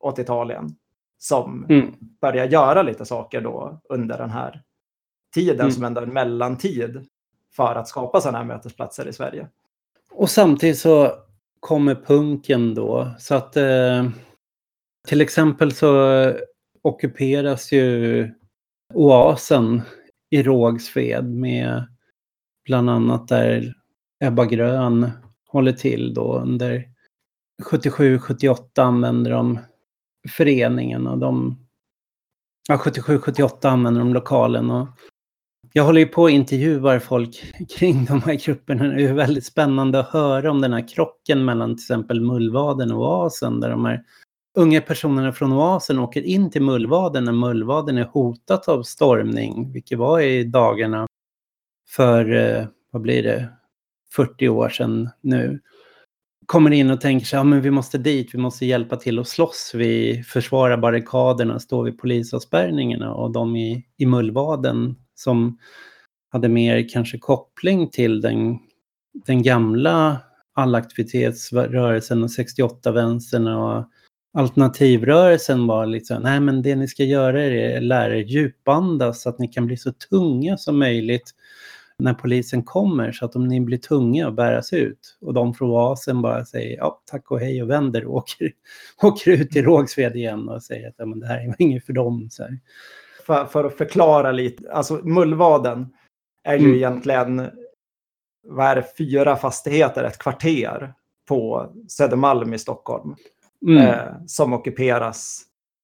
åt Italien som mm. börjar göra lite saker då under den här tiden mm. som ändå är en mellantid för att skapa sådana här mötesplatser i Sverige. Och samtidigt så kommer punken då. Så att eh, till exempel så ockuperas ju Oasen i Rågsved med bland annat där Ebba Grön håller till då under 77-78 använder de föreningen och de ja, 77-78 använder de lokalen. Och jag håller ju på och intervjuar folk kring de här grupperna. Det är väldigt spännande att höra om den här krocken mellan till exempel Mullvaden och Oasen där de här unga personerna från Oasen åker in till Mullvaden när Mullvaden är hotat av stormning, vilket var i dagarna för, eh, vad blir det, 40 år sedan nu. Kommer in och tänker sig, ja men vi måste dit, vi måste hjälpa till att slåss, vi försvarar barrikaderna, står vid polisavspärrningarna och de i, i Mullvaden som hade mer kanske koppling till den, den gamla allaktivitetsrörelsen och 68-vänstern och alternativrörelsen var liksom, nej men det ni ska göra är att lära er djupandas så att ni kan bli så tunga som möjligt när polisen kommer så att om ni blir tunga och bäras ut och de från oasen bara säger ja, tack och hej och vänder och åker, åker ut i Rågsved igen och säger att ja, men det här är inget för dem. Så för, för, att förklara lite. Alltså Mullvaden är ju mm. egentligen vad är det, fyra fastigheter, ett kvarter på Södermalm i Stockholm. Mm. Eh, som ockuperas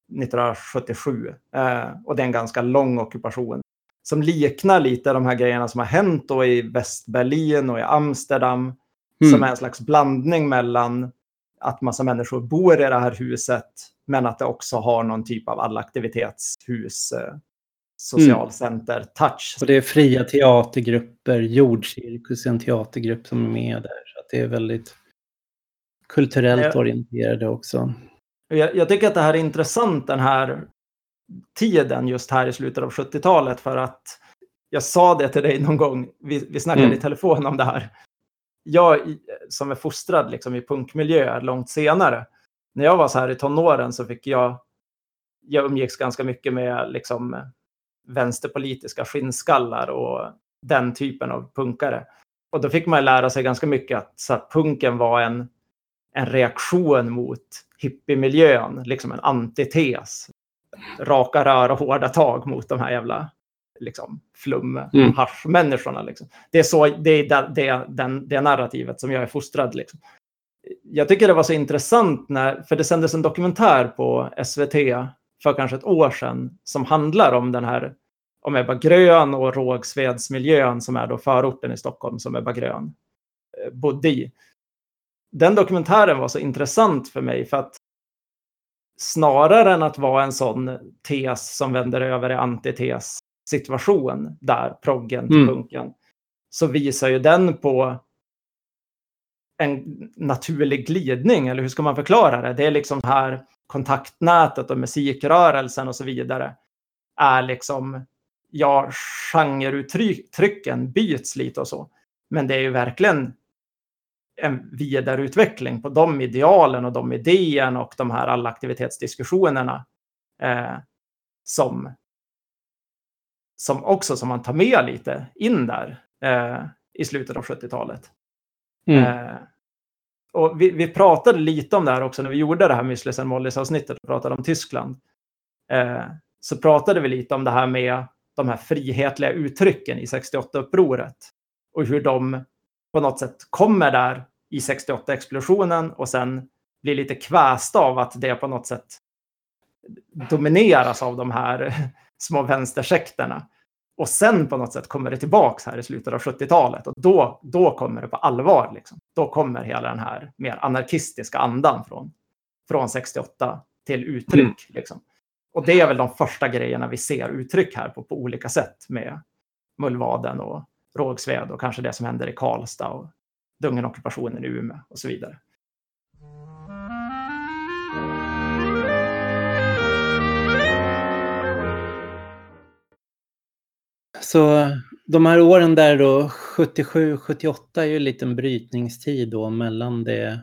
1977. Eh, och det är en ganska lång ockupation. Som liknar lite de här grejerna som har hänt då i Västberlin och i Amsterdam. Mm. Som är en slags blandning mellan att massa människor bor i det här huset men att det också har någon typ av allaktivitetshus, eh, socialcenter-touch. Mm. Och det är fria teatergrupper, Jordcirkus är en teatergrupp som är med där. Så det är väldigt kulturellt jag, orienterade också. Jag, jag, tycker att det här är intressant den här tiden just här i slutet av 70-talet för att jag sa det till dig någon gång, vi, vi snackade mm. i telefon om det här. Jag som är fostrad liksom, i punkmiljö långt senare när jag var så här i tonåren så fick jag, jag umgicks ganska mycket med liksom vänsterpolitiska skinnskallar och den typen av punkare. Och då fick man lära sig ganska mycket att så att punken var en, en reaktion mot hippiemiljön, liksom en antites. Raka rör och hårda tag mot de här jävla liksom, mm. haschmänniskorna. Liksom. Det är, så, det, är det, det, den, det narrativet som jag är fostrad. Liksom jag tycker det var så intressant när, för det sändes en dokumentär på SVT för kanske ett år sedan som handlar om den här, om Ebba Grön och Rågsvedsmiljön som är då förorten i Stockholm som Ebba Grön eh, bodde i. Den dokumentären var så intressant för mig för att snarare än att vara en sån tes som vänder över i antites situation där, proggen till mm. punken, så visar ju den på en naturlig glidning, eller hur ska man förklara det? Det är liksom här kontaktnätet och musikrörelsen och så vidare är liksom, ja, genreuttrycken byts lite och så. Men det är ju verkligen en vidareutveckling på de idealen och de idéerna och de här allaktivitetsdiskussionerna eh, som, som också som man tar med lite in där eh, i slutet av 70-talet. Mm. Eh, och vi, vi, pratade lite om det här också när vi gjorde det här Müslis and Mollys avsnittet och pratade om Tyskland. Eh, så pratade vi lite om det här med de här frihetliga uttrycken i 68-upproret. Och hur de på något sätt kommer där i 68-explosionen och sen blir lite kvästa av att det på något sätt domineras av de här små vänstersekterna. Och sen på något sätt kommer det tillbaks här i slutet av 70-talet och då, då kommer det på allvar. Liksom. Då kommer hela den här mer anarkistiska andan från, från 68 till uttryck. Mm. Liksom. Och det är väl de första grejerna vi ser uttryck här på, på olika sätt med Mullvaden och Rågsved och kanske det som händer i Karlstad och Dungen-ockupationen i Umeå och så vidare. Så de här åren där då, 77-78 är ju en liten brytningstid då mellan det,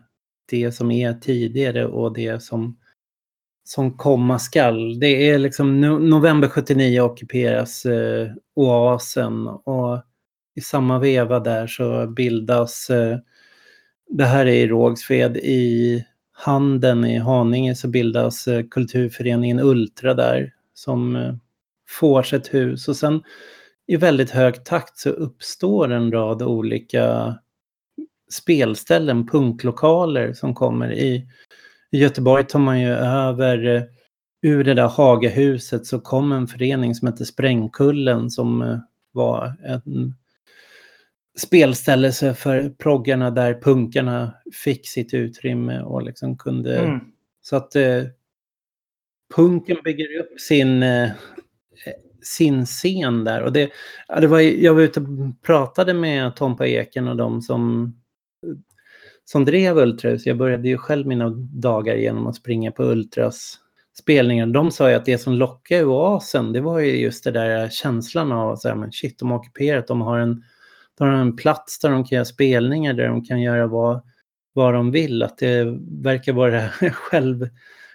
det som är tidigare och det som, som komma skall. Det är liksom no november 79 ockuperas eh, oasen och i samma veva där så bildas, eh, det här är i Rågsved, i Handen i Haninge så bildas eh, kulturföreningen Ultra där som eh, får sitt hus och sen i väldigt hög takt så uppstår en rad olika spelställen, punklokaler som kommer. I, I Göteborg tar man ju över, eh, ur det där Hagahuset så kom en förening som hette Sprängkullen som eh, var en spelställe för proggarna där punkarna fick sitt utrymme och liksom kunde... Mm. Så att eh, punken bygger upp sin eh, sin scen där. Och det, det var, jag var ute och pratade med Tompa Eken och de som, som drev Ultras. Jag började ju själv mina dagar genom att springa på Ultras spelningar. De sa ju att det som lockade oasen, det var ju just det där känslan av att men shit, de har ockuperat, de har en, de har en plats där de kan göra spelningar, där de kan göra vad, vad de vill. Att det verkar vara själv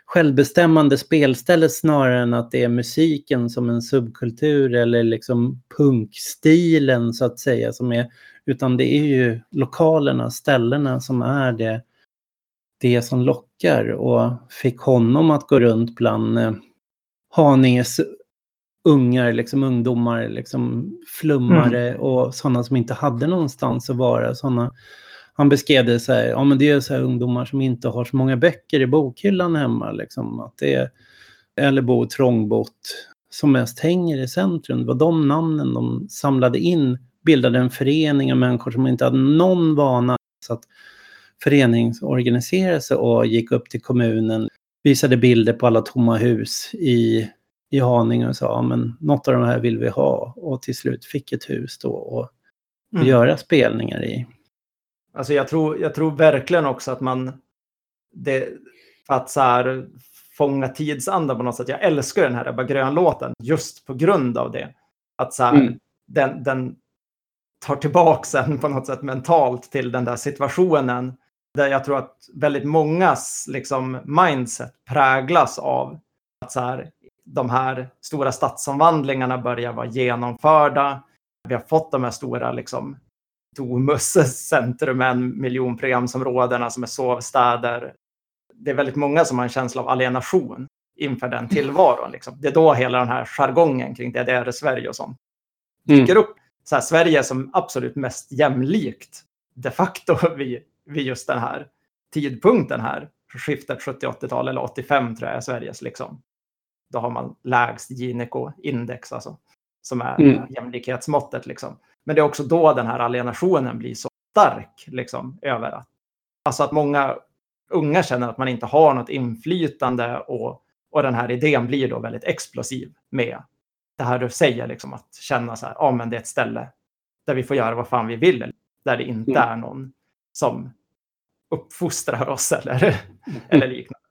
självbestämmande spelställe snarare än att det är musiken som en subkultur eller liksom punkstilen så att säga som är, utan det är ju lokalerna, ställena som är det, det som lockar och fick honom att gå runt bland eh, Haninges ungar, liksom ungdomar, liksom flummare mm. och sådana som inte hade någonstans att vara. Såna, han beskrev det så här, ja men det är så här ungdomar som inte har så många böcker i bokhyllan hemma. Liksom, att det är, eller bo trångbott som mest hänger i centrum. Det var de namnen de samlade in, bildade en förening av människor som inte hade någon vana att föreningsorganisera sig och gick upp till kommunen, visade bilder på alla tomma hus i, i Haninge och sa men något av de här vill vi ha och till slut fick ett hus då och, och mm. göra spelningar i. Alltså jag tror, jag tror verkligen också att man, det, att så här, fånga tidsandan på något sätt. Jag älskar den här Ebba Grön-låten just på grund av det. Att så här, mm. den, den tar tillbaka en på något sätt mentalt till den där situationen. Där jag tror att väldigt mångas liksom, mindset präglas av att så här, de här stora stadsomvandlingarna börjar vara genomförda. Vi har fått de här stora liksom, Domus-centrumen, miljonprogramsområdena som är sovstäder. Det är väldigt många som har en känsla av alienation inför den tillvaron. Liksom. Det är då hela den här jargongen kring DDR-Sverige och sånt dyker mm. upp. Så här, Sverige som absolut mest jämlikt de facto vid, vid just den här tidpunkten här. Skiftet 70-80-tal eller 85 tror jag är Sveriges liksom. Då har man lägst Gini-index alltså. Som är mm. jämlikhetsmåttet liksom. Men det är också då den här alienationen blir så stark. Liksom, över att, alltså att många unga känner att man inte har något inflytande och, och den här idén blir då väldigt explosiv med det här du säger, liksom, att känna så här, ja men det är ett ställe där vi får göra vad fan vi vill, där det inte mm. är någon som uppfostrar oss eller, eller liknande.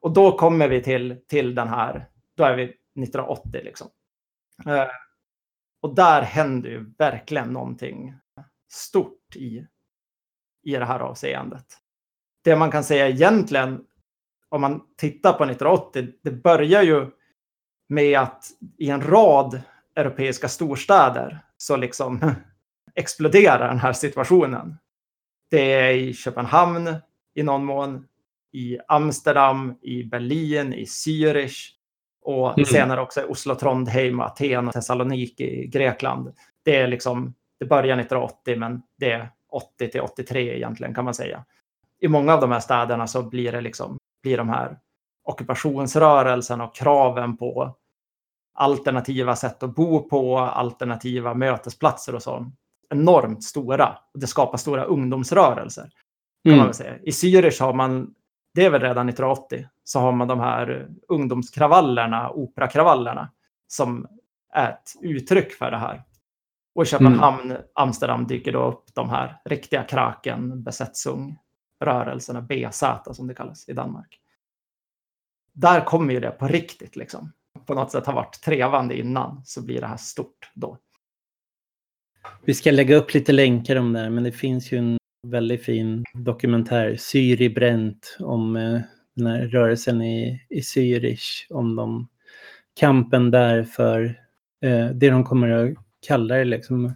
Och då kommer vi till, till den här, då är vi 1980 liksom. Eh, och där händer ju verkligen någonting stort i, i det här avseendet. Det man kan säga egentligen, om man tittar på 1980, det börjar ju med att i en rad europeiska storstäder så liksom exploderar den här situationen. Det är i Köpenhamn i någon mån, i Amsterdam, i Berlin, i Zürich, och mm. senare också Oslo, Trondheim, Aten och Thessaloniki i Grekland. Det är liksom, det börjar 1980 men det är 80 till 83 egentligen kan man säga. I många av de här städerna så blir det liksom, blir de här ockupationsrörelsen och kraven på alternativa sätt att bo på, alternativa mötesplatser och så enormt stora. Det skapar stora ungdomsrörelser. Kan mm. man säga. I Zürich har man det är väl redan 1980, så har man de här ungdomskravallerna, operakravallerna, som är ett uttryck för det här. Och i Köpenhamn, mm. Amsterdam dyker då upp de här riktiga kraken, Besetzung-rörelserna, BZ som det kallas i Danmark. Där kommer ju det på riktigt liksom. På något sätt har varit trevande innan så blir det här stort då. Vi ska lägga upp lite länkar om det här, men det finns ju en väldigt fin dokumentär, Syri bränt, om eh, den här rörelsen i, i Zürich, om de, kampen där för eh, det de kommer att kalla det liksom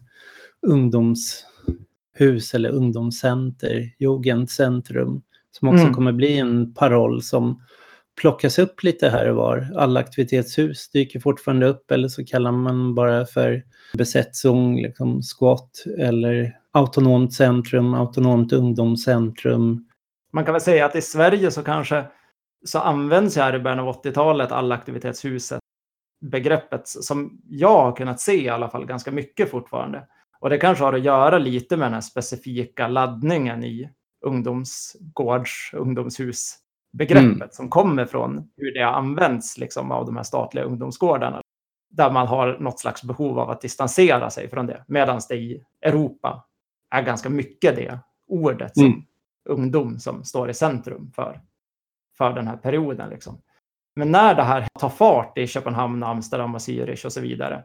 ungdomshus eller ungdomscenter, Jugendcentrum, som också mm. kommer bli en paroll som plockas upp lite här och var. Alla aktivitetshus dyker fortfarande upp eller så kallar man bara för besättzung, liksom squat eller autonomt centrum, autonomt ungdomscentrum. Man kan väl säga att i Sverige så kanske så används här i början av 80-talet allaktivitetshuset begreppet som jag har kunnat se i alla fall ganska mycket fortfarande. Och det kanske har att göra lite med den här specifika laddningen i ungdomsgårds, ungdomshusbegreppet mm. som kommer från hur det har använts liksom, av de här statliga ungdomsgårdarna. Där man har något slags behov av att distansera sig från det. Medan det i Europa är ganska mycket det ordet som mm. ungdom som står i centrum för, för den här perioden. Liksom. Men när det här tar fart i Köpenhamn, Amsterdam och Zürich och så vidare.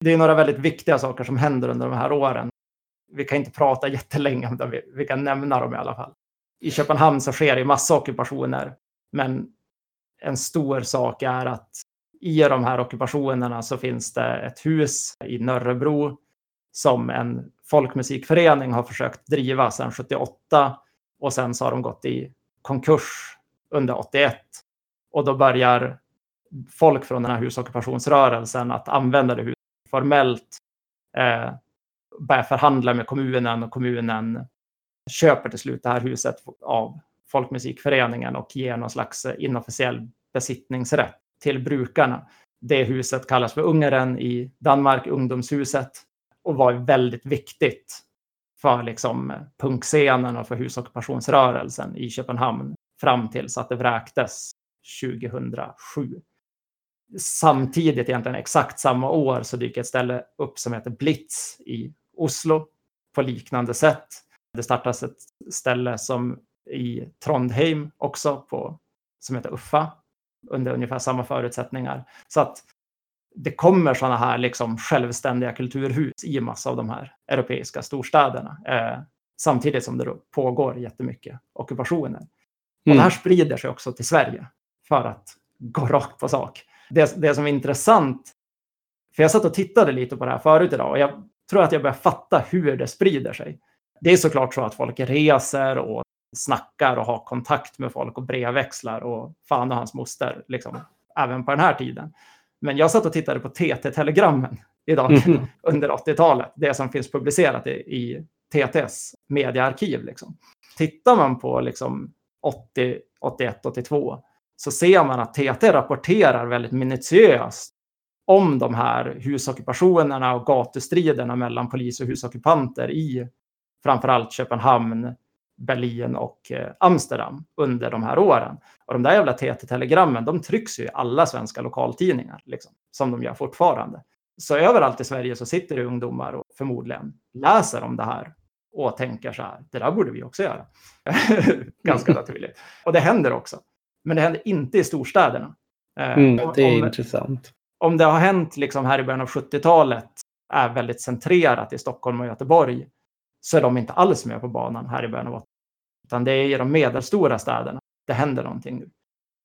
Det är några väldigt viktiga saker som händer under de här åren. Vi kan inte prata jättelänge om det, vi kan nämna dem i alla fall. I Köpenhamn så sker det massa ockupationer, men en stor sak är att i de här ockupationerna så finns det ett hus i Nörrebro som en folkmusikförening har försökt driva sedan 78 och sen så har de gått i konkurs under 81 och då börjar folk från den här husockupationsrörelsen att använda det formellt, eh, börja förhandla med kommunen och kommunen köper till slut det här huset av Folkmusikföreningen och ger någon slags inofficiell besittningsrätt till brukarna. Det huset kallas för Ungaren i Danmark, ungdomshuset, och var väldigt viktigt för liksom punkscenen och för husockupationsrörelsen i Köpenhamn fram tills att det vräktes 2007. Samtidigt, egentligen exakt samma år, så dyker ett ställe upp som heter Blitz i Oslo på liknande sätt. Det startas ett ställe som i Trondheim också på, som heter Uffa under ungefär samma förutsättningar. Så att det kommer sådana här liksom självständiga kulturhus i massa av de här europeiska storstäderna. Eh, samtidigt som det pågår jättemycket ockupationer. Mm. Och det här sprider sig också till Sverige för att gå rakt på sak. Det, det som är intressant, för jag satt och tittade lite på det här förut idag och jag tror att jag börjar fatta hur det sprider sig. Det är såklart så att folk reser och snackar och har kontakt med folk och brevväxlar och fan och hans moster, liksom, även på den här tiden. Men jag satt och tittade på TT-telegrammen idag mm. under 80-talet, det som finns publicerat i, i TTs mediearkiv. Liksom. Tittar man på liksom, 80, 81, 82 så ser man att TT rapporterar väldigt minutiöst om de här husockupationerna och gatustriderna mellan polis och husockupanter i framförallt Köpenhamn, Berlin och eh, Amsterdam under de här åren. Och de där jävla TT-telegrammen, de trycks ju i alla svenska lokaltidningar, liksom, som de gör fortfarande. Så överallt i Sverige så sitter det ungdomar och förmodligen läser om det här och tänker så här, det där borde vi också göra. Ganska naturligt. Och det händer också. Men det händer inte i storstäderna. Eh, mm, det är om, intressant. Om det har hänt liksom här i början av 70-talet är väldigt centrerat i Stockholm och Göteborg så är de inte alls med på banan här i början av 80 Utan det är i de medelstora städerna det händer någonting nu.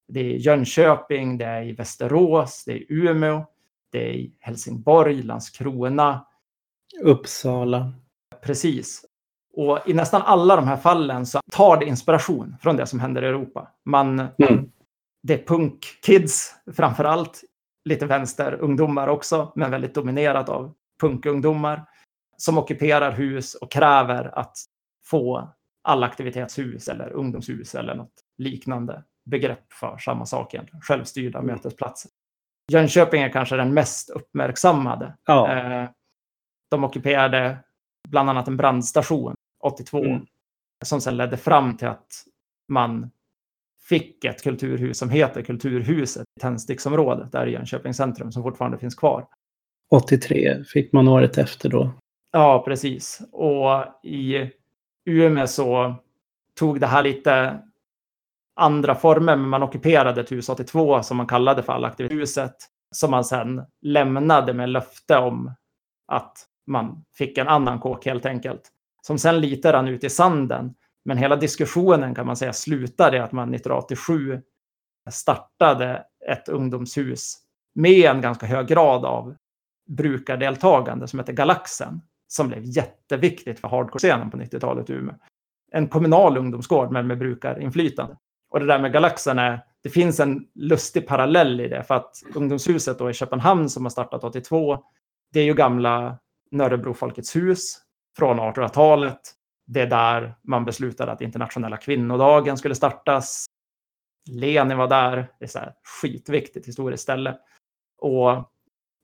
Det är Jönköping, det är i Västerås, det är Umeå, det är i Helsingborg, Landskrona. Uppsala. Precis. Och i nästan alla de här fallen så tar det inspiration från det som händer i Europa. Man, mm. Det är punkkids framför allt, lite vänsterungdomar också, men väldigt dominerat av punkungdomar som ockuperar hus och kräver att få allaktivitetshus eller ungdomshus eller något liknande begrepp för samma sak egentligen. Självstyrda mm. mötesplatser. Jönköping är kanske den mest uppmärksammade. Ja. Eh, de ockuperade bland annat en brandstation 82 mm. som sen ledde fram till att man fick ett kulturhus som heter Kulturhuset i Tändsticksområdet där i Jönköpings centrum som fortfarande finns kvar. 83 fick man året efter då. Ja, precis. Och i Umeå så tog det här lite andra former, men man ockuperade ett hus 82 som man kallade för allaktivitetshuset, som man sen lämnade med löfte om att man fick en annan kåk helt enkelt. Som sen lite rann ut i sanden. Men hela diskussionen kan man säga slutade i att man 1987 startade ett ungdomshus med en ganska hög grad av brukardeltagande som heter Galaxen. Som blev jätteviktigt för hardcore-scenen på 90-talet i Umeå. En kommunal ungdomsgård men med brukarinflytande. Och det där med Galaxen är, det finns en lustig parallell i det för att ungdomshuset då i Köpenhamn som har startat 82, det är ju gamla Nörrebro Folkets hus från 1800-talet. Det är där man beslutade att internationella kvinnodagen skulle startas. Lenin var där. Det är så här skitviktigt historiskt ställe. Och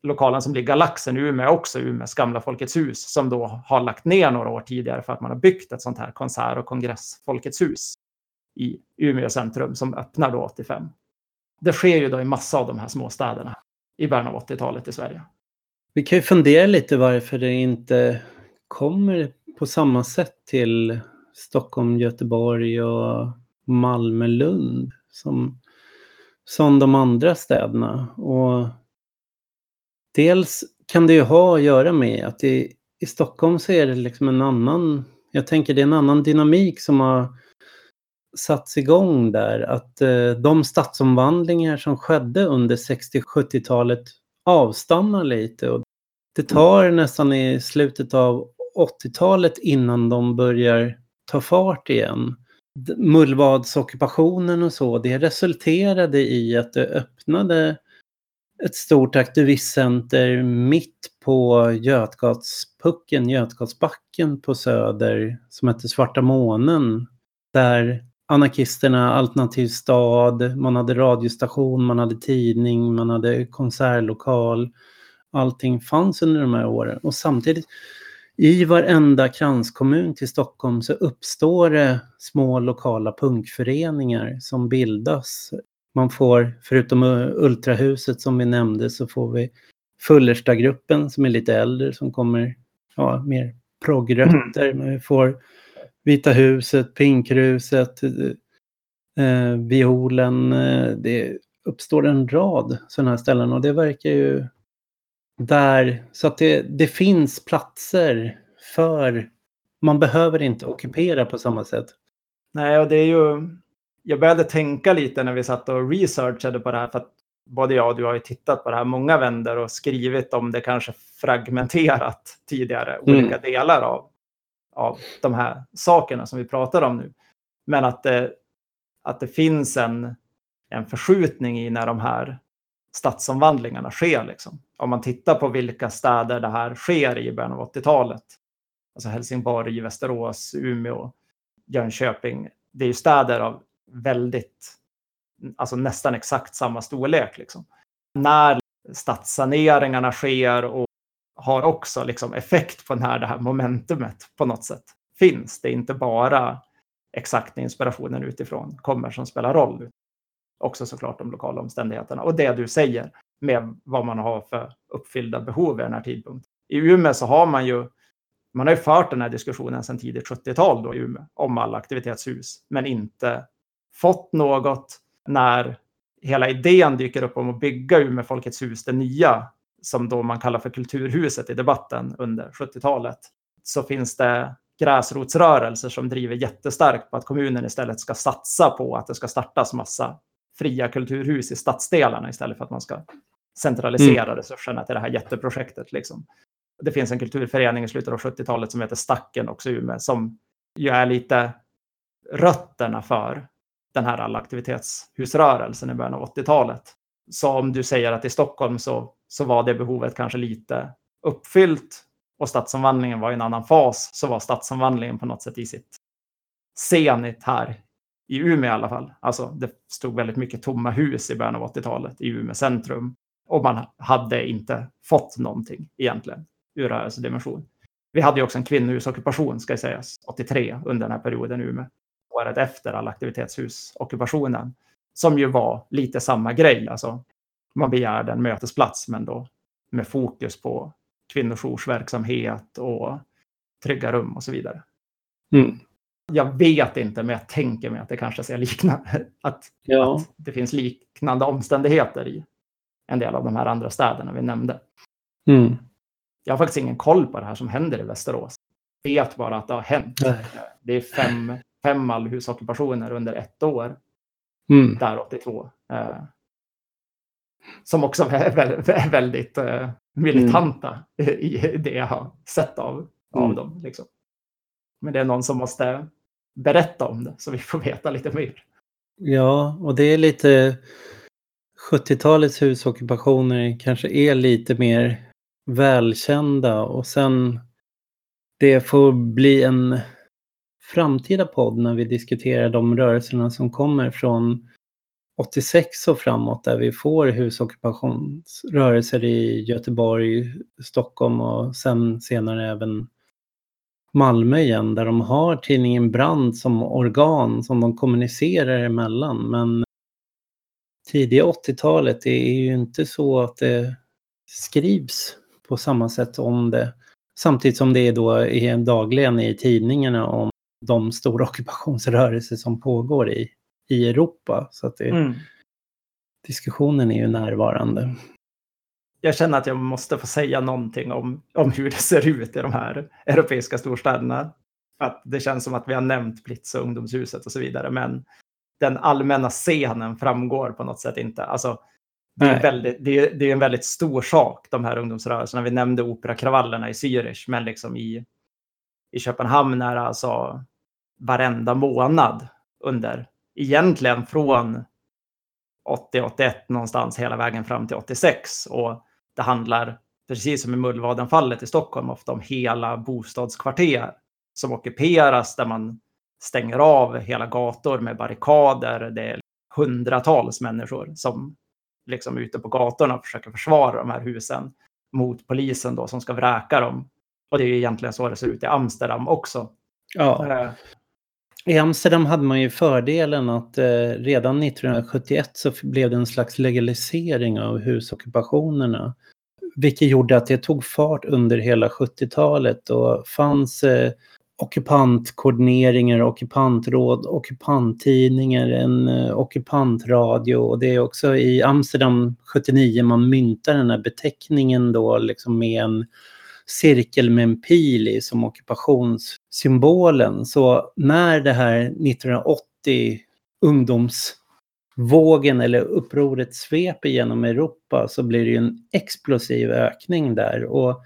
lokalen som blir Galaxen i Umeå är också Umeås gamla Folkets hus som då har lagt ner några år tidigare för att man har byggt ett sånt här konsert och kongress Folkets hus i Umeå centrum som öppnar då 85. Det sker ju då i massa av de här småstäderna i början av 80-talet i Sverige. Vi kan ju fundera lite varför det inte kommer på samma sätt till Stockholm, Göteborg och Malmö, Lund som, som de andra städerna. Och dels kan det ju ha att göra med att i, i Stockholm så är det liksom en annan, jag tänker det är en annan dynamik som har satts igång där. Att eh, de stadsomvandlingar som skedde under 60-70-talet avstannar lite. Och det tar nästan i slutet av 80-talet innan de börjar ta fart igen. Mullvadsockupationen och så, det resulterade i att det öppnade ett stort aktivistcenter mitt på Götgatspucken, Götgatsbacken på Söder som hette Svarta månen. Där anarkisterna, Alternativ stad, man hade radiostation, man hade tidning, man hade konsertlokal. Allting fanns under de här åren och samtidigt i varenda kranskommun till Stockholm så uppstår det små lokala punkföreningar som bildas. Man får, förutom Ultrahuset som vi nämnde, så får vi Fullerstagruppen som är lite äldre som kommer, ja, mer progrötter. Mm. Men vi får Vita huset, Pinkruset, eh, Violen. Eh, det uppstår en rad sådana här ställen och det verkar ju där, så att det, det finns platser för, man behöver inte ockupera på samma sätt. Nej, och det är ju, jag började tänka lite när vi satt och researchade på det här, för att både jag och du har ju tittat på det här många vänder och skrivit om det kanske fragmenterat tidigare, mm. olika delar av, av de här sakerna som vi pratar om nu. Men att det, att det finns en, en förskjutning i när de här stadsomvandlingarna sker. Liksom. Om man tittar på vilka städer det här sker i början av 80-talet. Alltså Helsingborg, Västerås, Umeå, Jönköping. Det är ju städer av väldigt, alltså nästan exakt samma storlek. Liksom. När stadssaneringarna sker och har också liksom effekt på när det här momentumet på något sätt finns. Det är inte bara exakt inspirationen utifrån kommer som spelar roll också såklart de lokala omständigheterna. Och det du säger med vad man har för uppfyllda behov vid den här tidpunkten. I Umeå så har man ju, man har ju fört den här diskussionen sedan tidigt 70-tal då i Umeå om alla aktivitetshus, men inte fått något när hela idén dyker upp om att bygga Umeå Folkets hus, det nya, som då man kallar för Kulturhuset i debatten under 70-talet, så finns det gräsrotsrörelser som driver jättestarkt på att kommunen istället ska satsa på att det ska startas massa fria kulturhus i stadsdelarna istället för att man ska centralisera mm. resurserna till det här jätteprojektet. Liksom. Det finns en kulturförening i slutet av 70-talet som heter Stacken också i Umeå som ju är lite rötterna för den här allaktivitetshusrörelsen i början av 80-talet. Så om du säger att i Stockholm så, så var det behovet kanske lite uppfyllt och stadsomvandlingen var i en annan fas så var stadsomvandlingen på något sätt i sitt senit här i Umeå i alla fall. Alltså det stod väldigt mycket tomma hus i början av 80-talet i Umeå centrum. Och man hade inte fått någonting egentligen ur rörelsedimension. Vi hade ju också en kvinnohusockupation, ska sägas, 83 under den här perioden i Umeå. Året efter all aktivitetshusockupationen. Som ju var lite samma grej. Alltså, man begärde en mötesplats, men då med fokus på kvinnojoursverksamhet och trygga rum och så vidare. Mm. Jag vet inte, men jag tänker mig att det kanske ser likna, att, Ja. att det finns liknande omständigheter i en del av de här andra städerna vi nämnde. Mm. Jag har faktiskt ingen koll på det här som händer i Västerås. Jag vet bara att det har hänt. Nej. Det är fem, fem allhusockupationer under ett år, Mm. där 82. Eh, som också är vä- vä- väldigt eh, militanta i det jag har sett av, av Mm. dem. Liksom. Men det är någon som måste berätta om det så vi får veta lite mer. Ja, och det är lite 70-talets husockupationer kanske är lite mer välkända och sen det får bli en framtida podd när vi diskuterar de rörelserna som kommer från 86 och framåt där vi får husockupationsrörelser i Göteborg, Stockholm och sen senare även Malmö igen där de har tidningen Brand som organ som de kommunicerar emellan. Men tidiga 80-talet det är ju inte så att det skrivs på samma sätt om det. Samtidigt som det är då är dagligen i tidningarna om de stora ockupationsrörelser som pågår i, i Europa. Så att det, diskussionen är ju närvarande. Jag känner att jag måste få säga någonting om, om hur det ser ut i de här europeiska storstäderna. Att det känns som att vi har nämnt Blitz och ungdomshuset och så vidare, men den allmänna scenen framgår på något sätt inte. Alltså, det, är väldigt, det, är, det är en väldigt stor sak, de här ungdomsrörelserna. Vi nämnde operakravallerna i Zürich, men liksom i, i Köpenhamn är det alltså varenda månad under, egentligen från 80-81 någonstans hela vägen fram till 86. Och det handlar, precis som i Mullvadenfallet i Stockholm, ofta om hela bostadskvarter som ockuperas där man stänger av hela gator med barrikader. Det är hundratals människor som liksom ute på gatorna och försöker försvara de här husen mot polisen då som ska vräka dem. Och det är ju egentligen så det ser ut i Amsterdam också. Ja. I Amsterdam hade man ju fördelen att eh, redan 1971 så blev det en slags legalisering av husockupationerna. Vilket gjorde att det tog fart under hela 70-talet och fanns eh, ockupantkoordineringar, ockupantråd, ockupanttidningar, en eh, ockupantradio och det är också i Amsterdam 79 man myntar den här beteckningen då liksom med en cirkel med en pil i som ockupationssymbolen. Så när det här 1980 ungdomsvågen eller upproret sveper genom Europa så blir det ju en explosiv ökning där. Och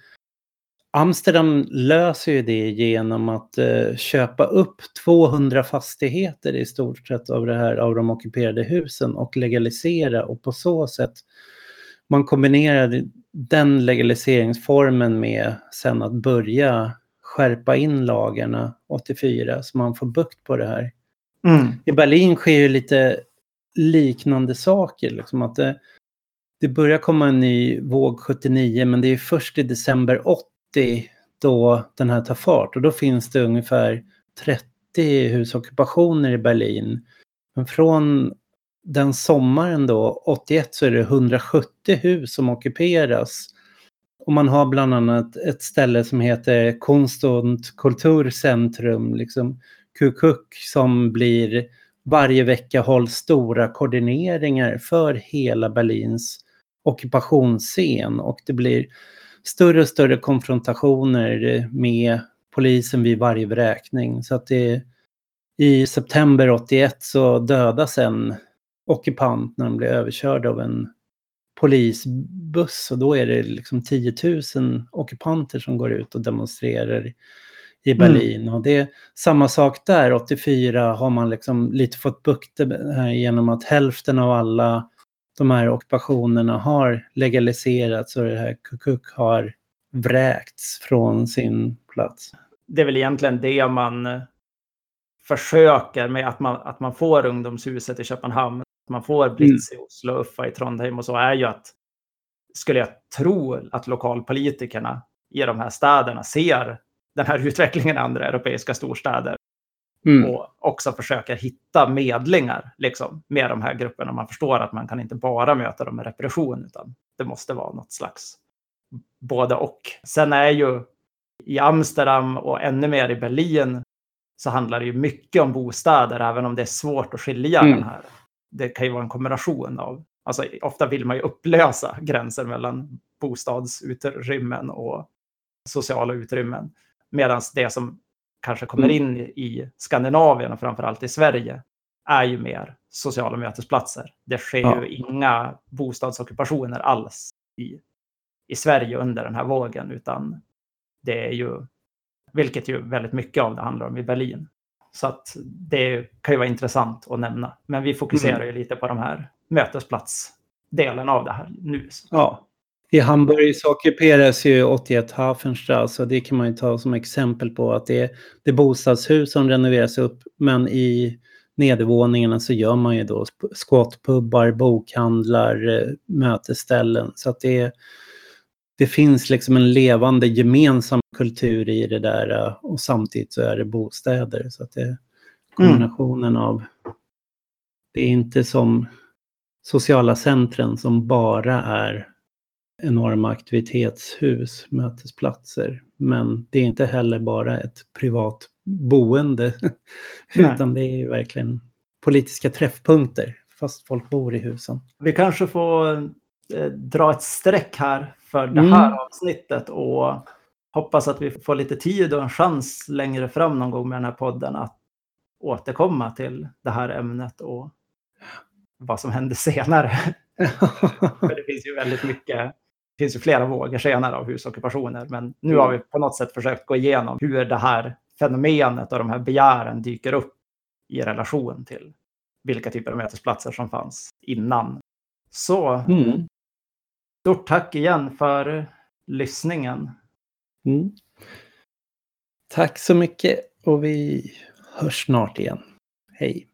Amsterdam löser ju det genom att eh, köpa upp 200 fastigheter i stort sett av, det här, av de ockuperade husen och legalisera och på så sätt man kombinerar den legaliseringsformen med sen att börja skärpa in lagarna 84 så man får bukt på det här. mm. I Berlin sker ju lite liknande saker. Liksom att det, det börjar komma en ny våg 79 men det är först i december 80 då den här tar fart och då finns det ungefär 30 husockupationer i Berlin. Men från den sommaren då, 81, så är det 170 hus som ockuperas. Och man har bland annat ett ställe som heter Konst und Kulturcentrum, liksom Kukuk, som blir varje vecka hålls stora koordineringar för hela Berlins ockupationsscen och det blir större och större konfrontationer med polisen vid varje vräkning. Så att det i september 81 så dödas en ockupant när han blir överkörd av en polisbuss och då är det liksom 10 000 ockupanter som går ut och demonstrerar i Berlin. Och det är samma sak där, 84 har man liksom lite fått bukt här genom att hälften av alla de här ockupationerna har legaliserats och det här Kukuk har vräkts från sin plats. det är väl egentligen det man eh, försöker med att man, att man får ungdomshuset i Köpenhamn, man får Blitz i Oslo, Uffa i Trondheim och så är ju att, skulle jag tro, att lokalpolitikerna i de här städerna ser den här utvecklingen i andra europeiska storstäder Mm. och också försöker hitta medlingar liksom, med de här grupperna. Man förstår att man kan inte bara möta dem med repression, utan det måste vara något slags både och. Sen är ju i Amsterdam och ännu mer i Berlin så handlar det ju mycket om bostäder, även om det är svårt att skilja mm. den här. Det kan ju vara en kombination av, alltså ofta vill man ju upplösa gränser mellan bostadsutrymmen och sociala utrymmen. Medan det som kanske kommer mm. in i Skandinavien och framförallt i Sverige är ju mer sociala mötesplatser. Det sker ja. ju inga bostadsockupationer alls i, i Sverige under den här vågen, utan det är ju, vilket ju väldigt mycket av det handlar om i Berlin. Så att det kan ju vara intressant att nämna. Men vi fokuserar mm. ju lite på de här mötesplatsdelen av det här nu. Ja. I Hamburg så ockuperas ju 81 Hafenstrasse och det kan man ju ta som exempel på att det är, det är bostadshus som renoveras upp men i nedervåningarna så gör man ju då squatpubbar, bokhandlar, eh, mötesställen. Så att det, det finns liksom en levande gemensam kultur i det där eh, och samtidigt så är det bostäder. Så att det är kombinationen mm. av... Det är inte som sociala centren som bara är enorma aktivitetshus, mötesplatser. Men det är inte heller bara ett privat boende. Utan det är ju verkligen politiska träffpunkter fast folk bor i husen. Vi kanske får eh, dra ett streck här för det här mm. avsnittet och hoppas att vi får lite tid och en chans längre fram någon gång med den här podden att återkomma till det här ämnet och vad som hände senare. för det finns ju väldigt mycket det finns ju flera vågor senare av husockupationer, men nu har vi på något sätt försökt gå igenom hur det här fenomenet och de här begären dyker upp i relation till vilka typer av mötesplatser som fanns innan. Så mm stort tack igen för lyssningen. Mm. Tack så mycket och vi hörs snart igen. Hej!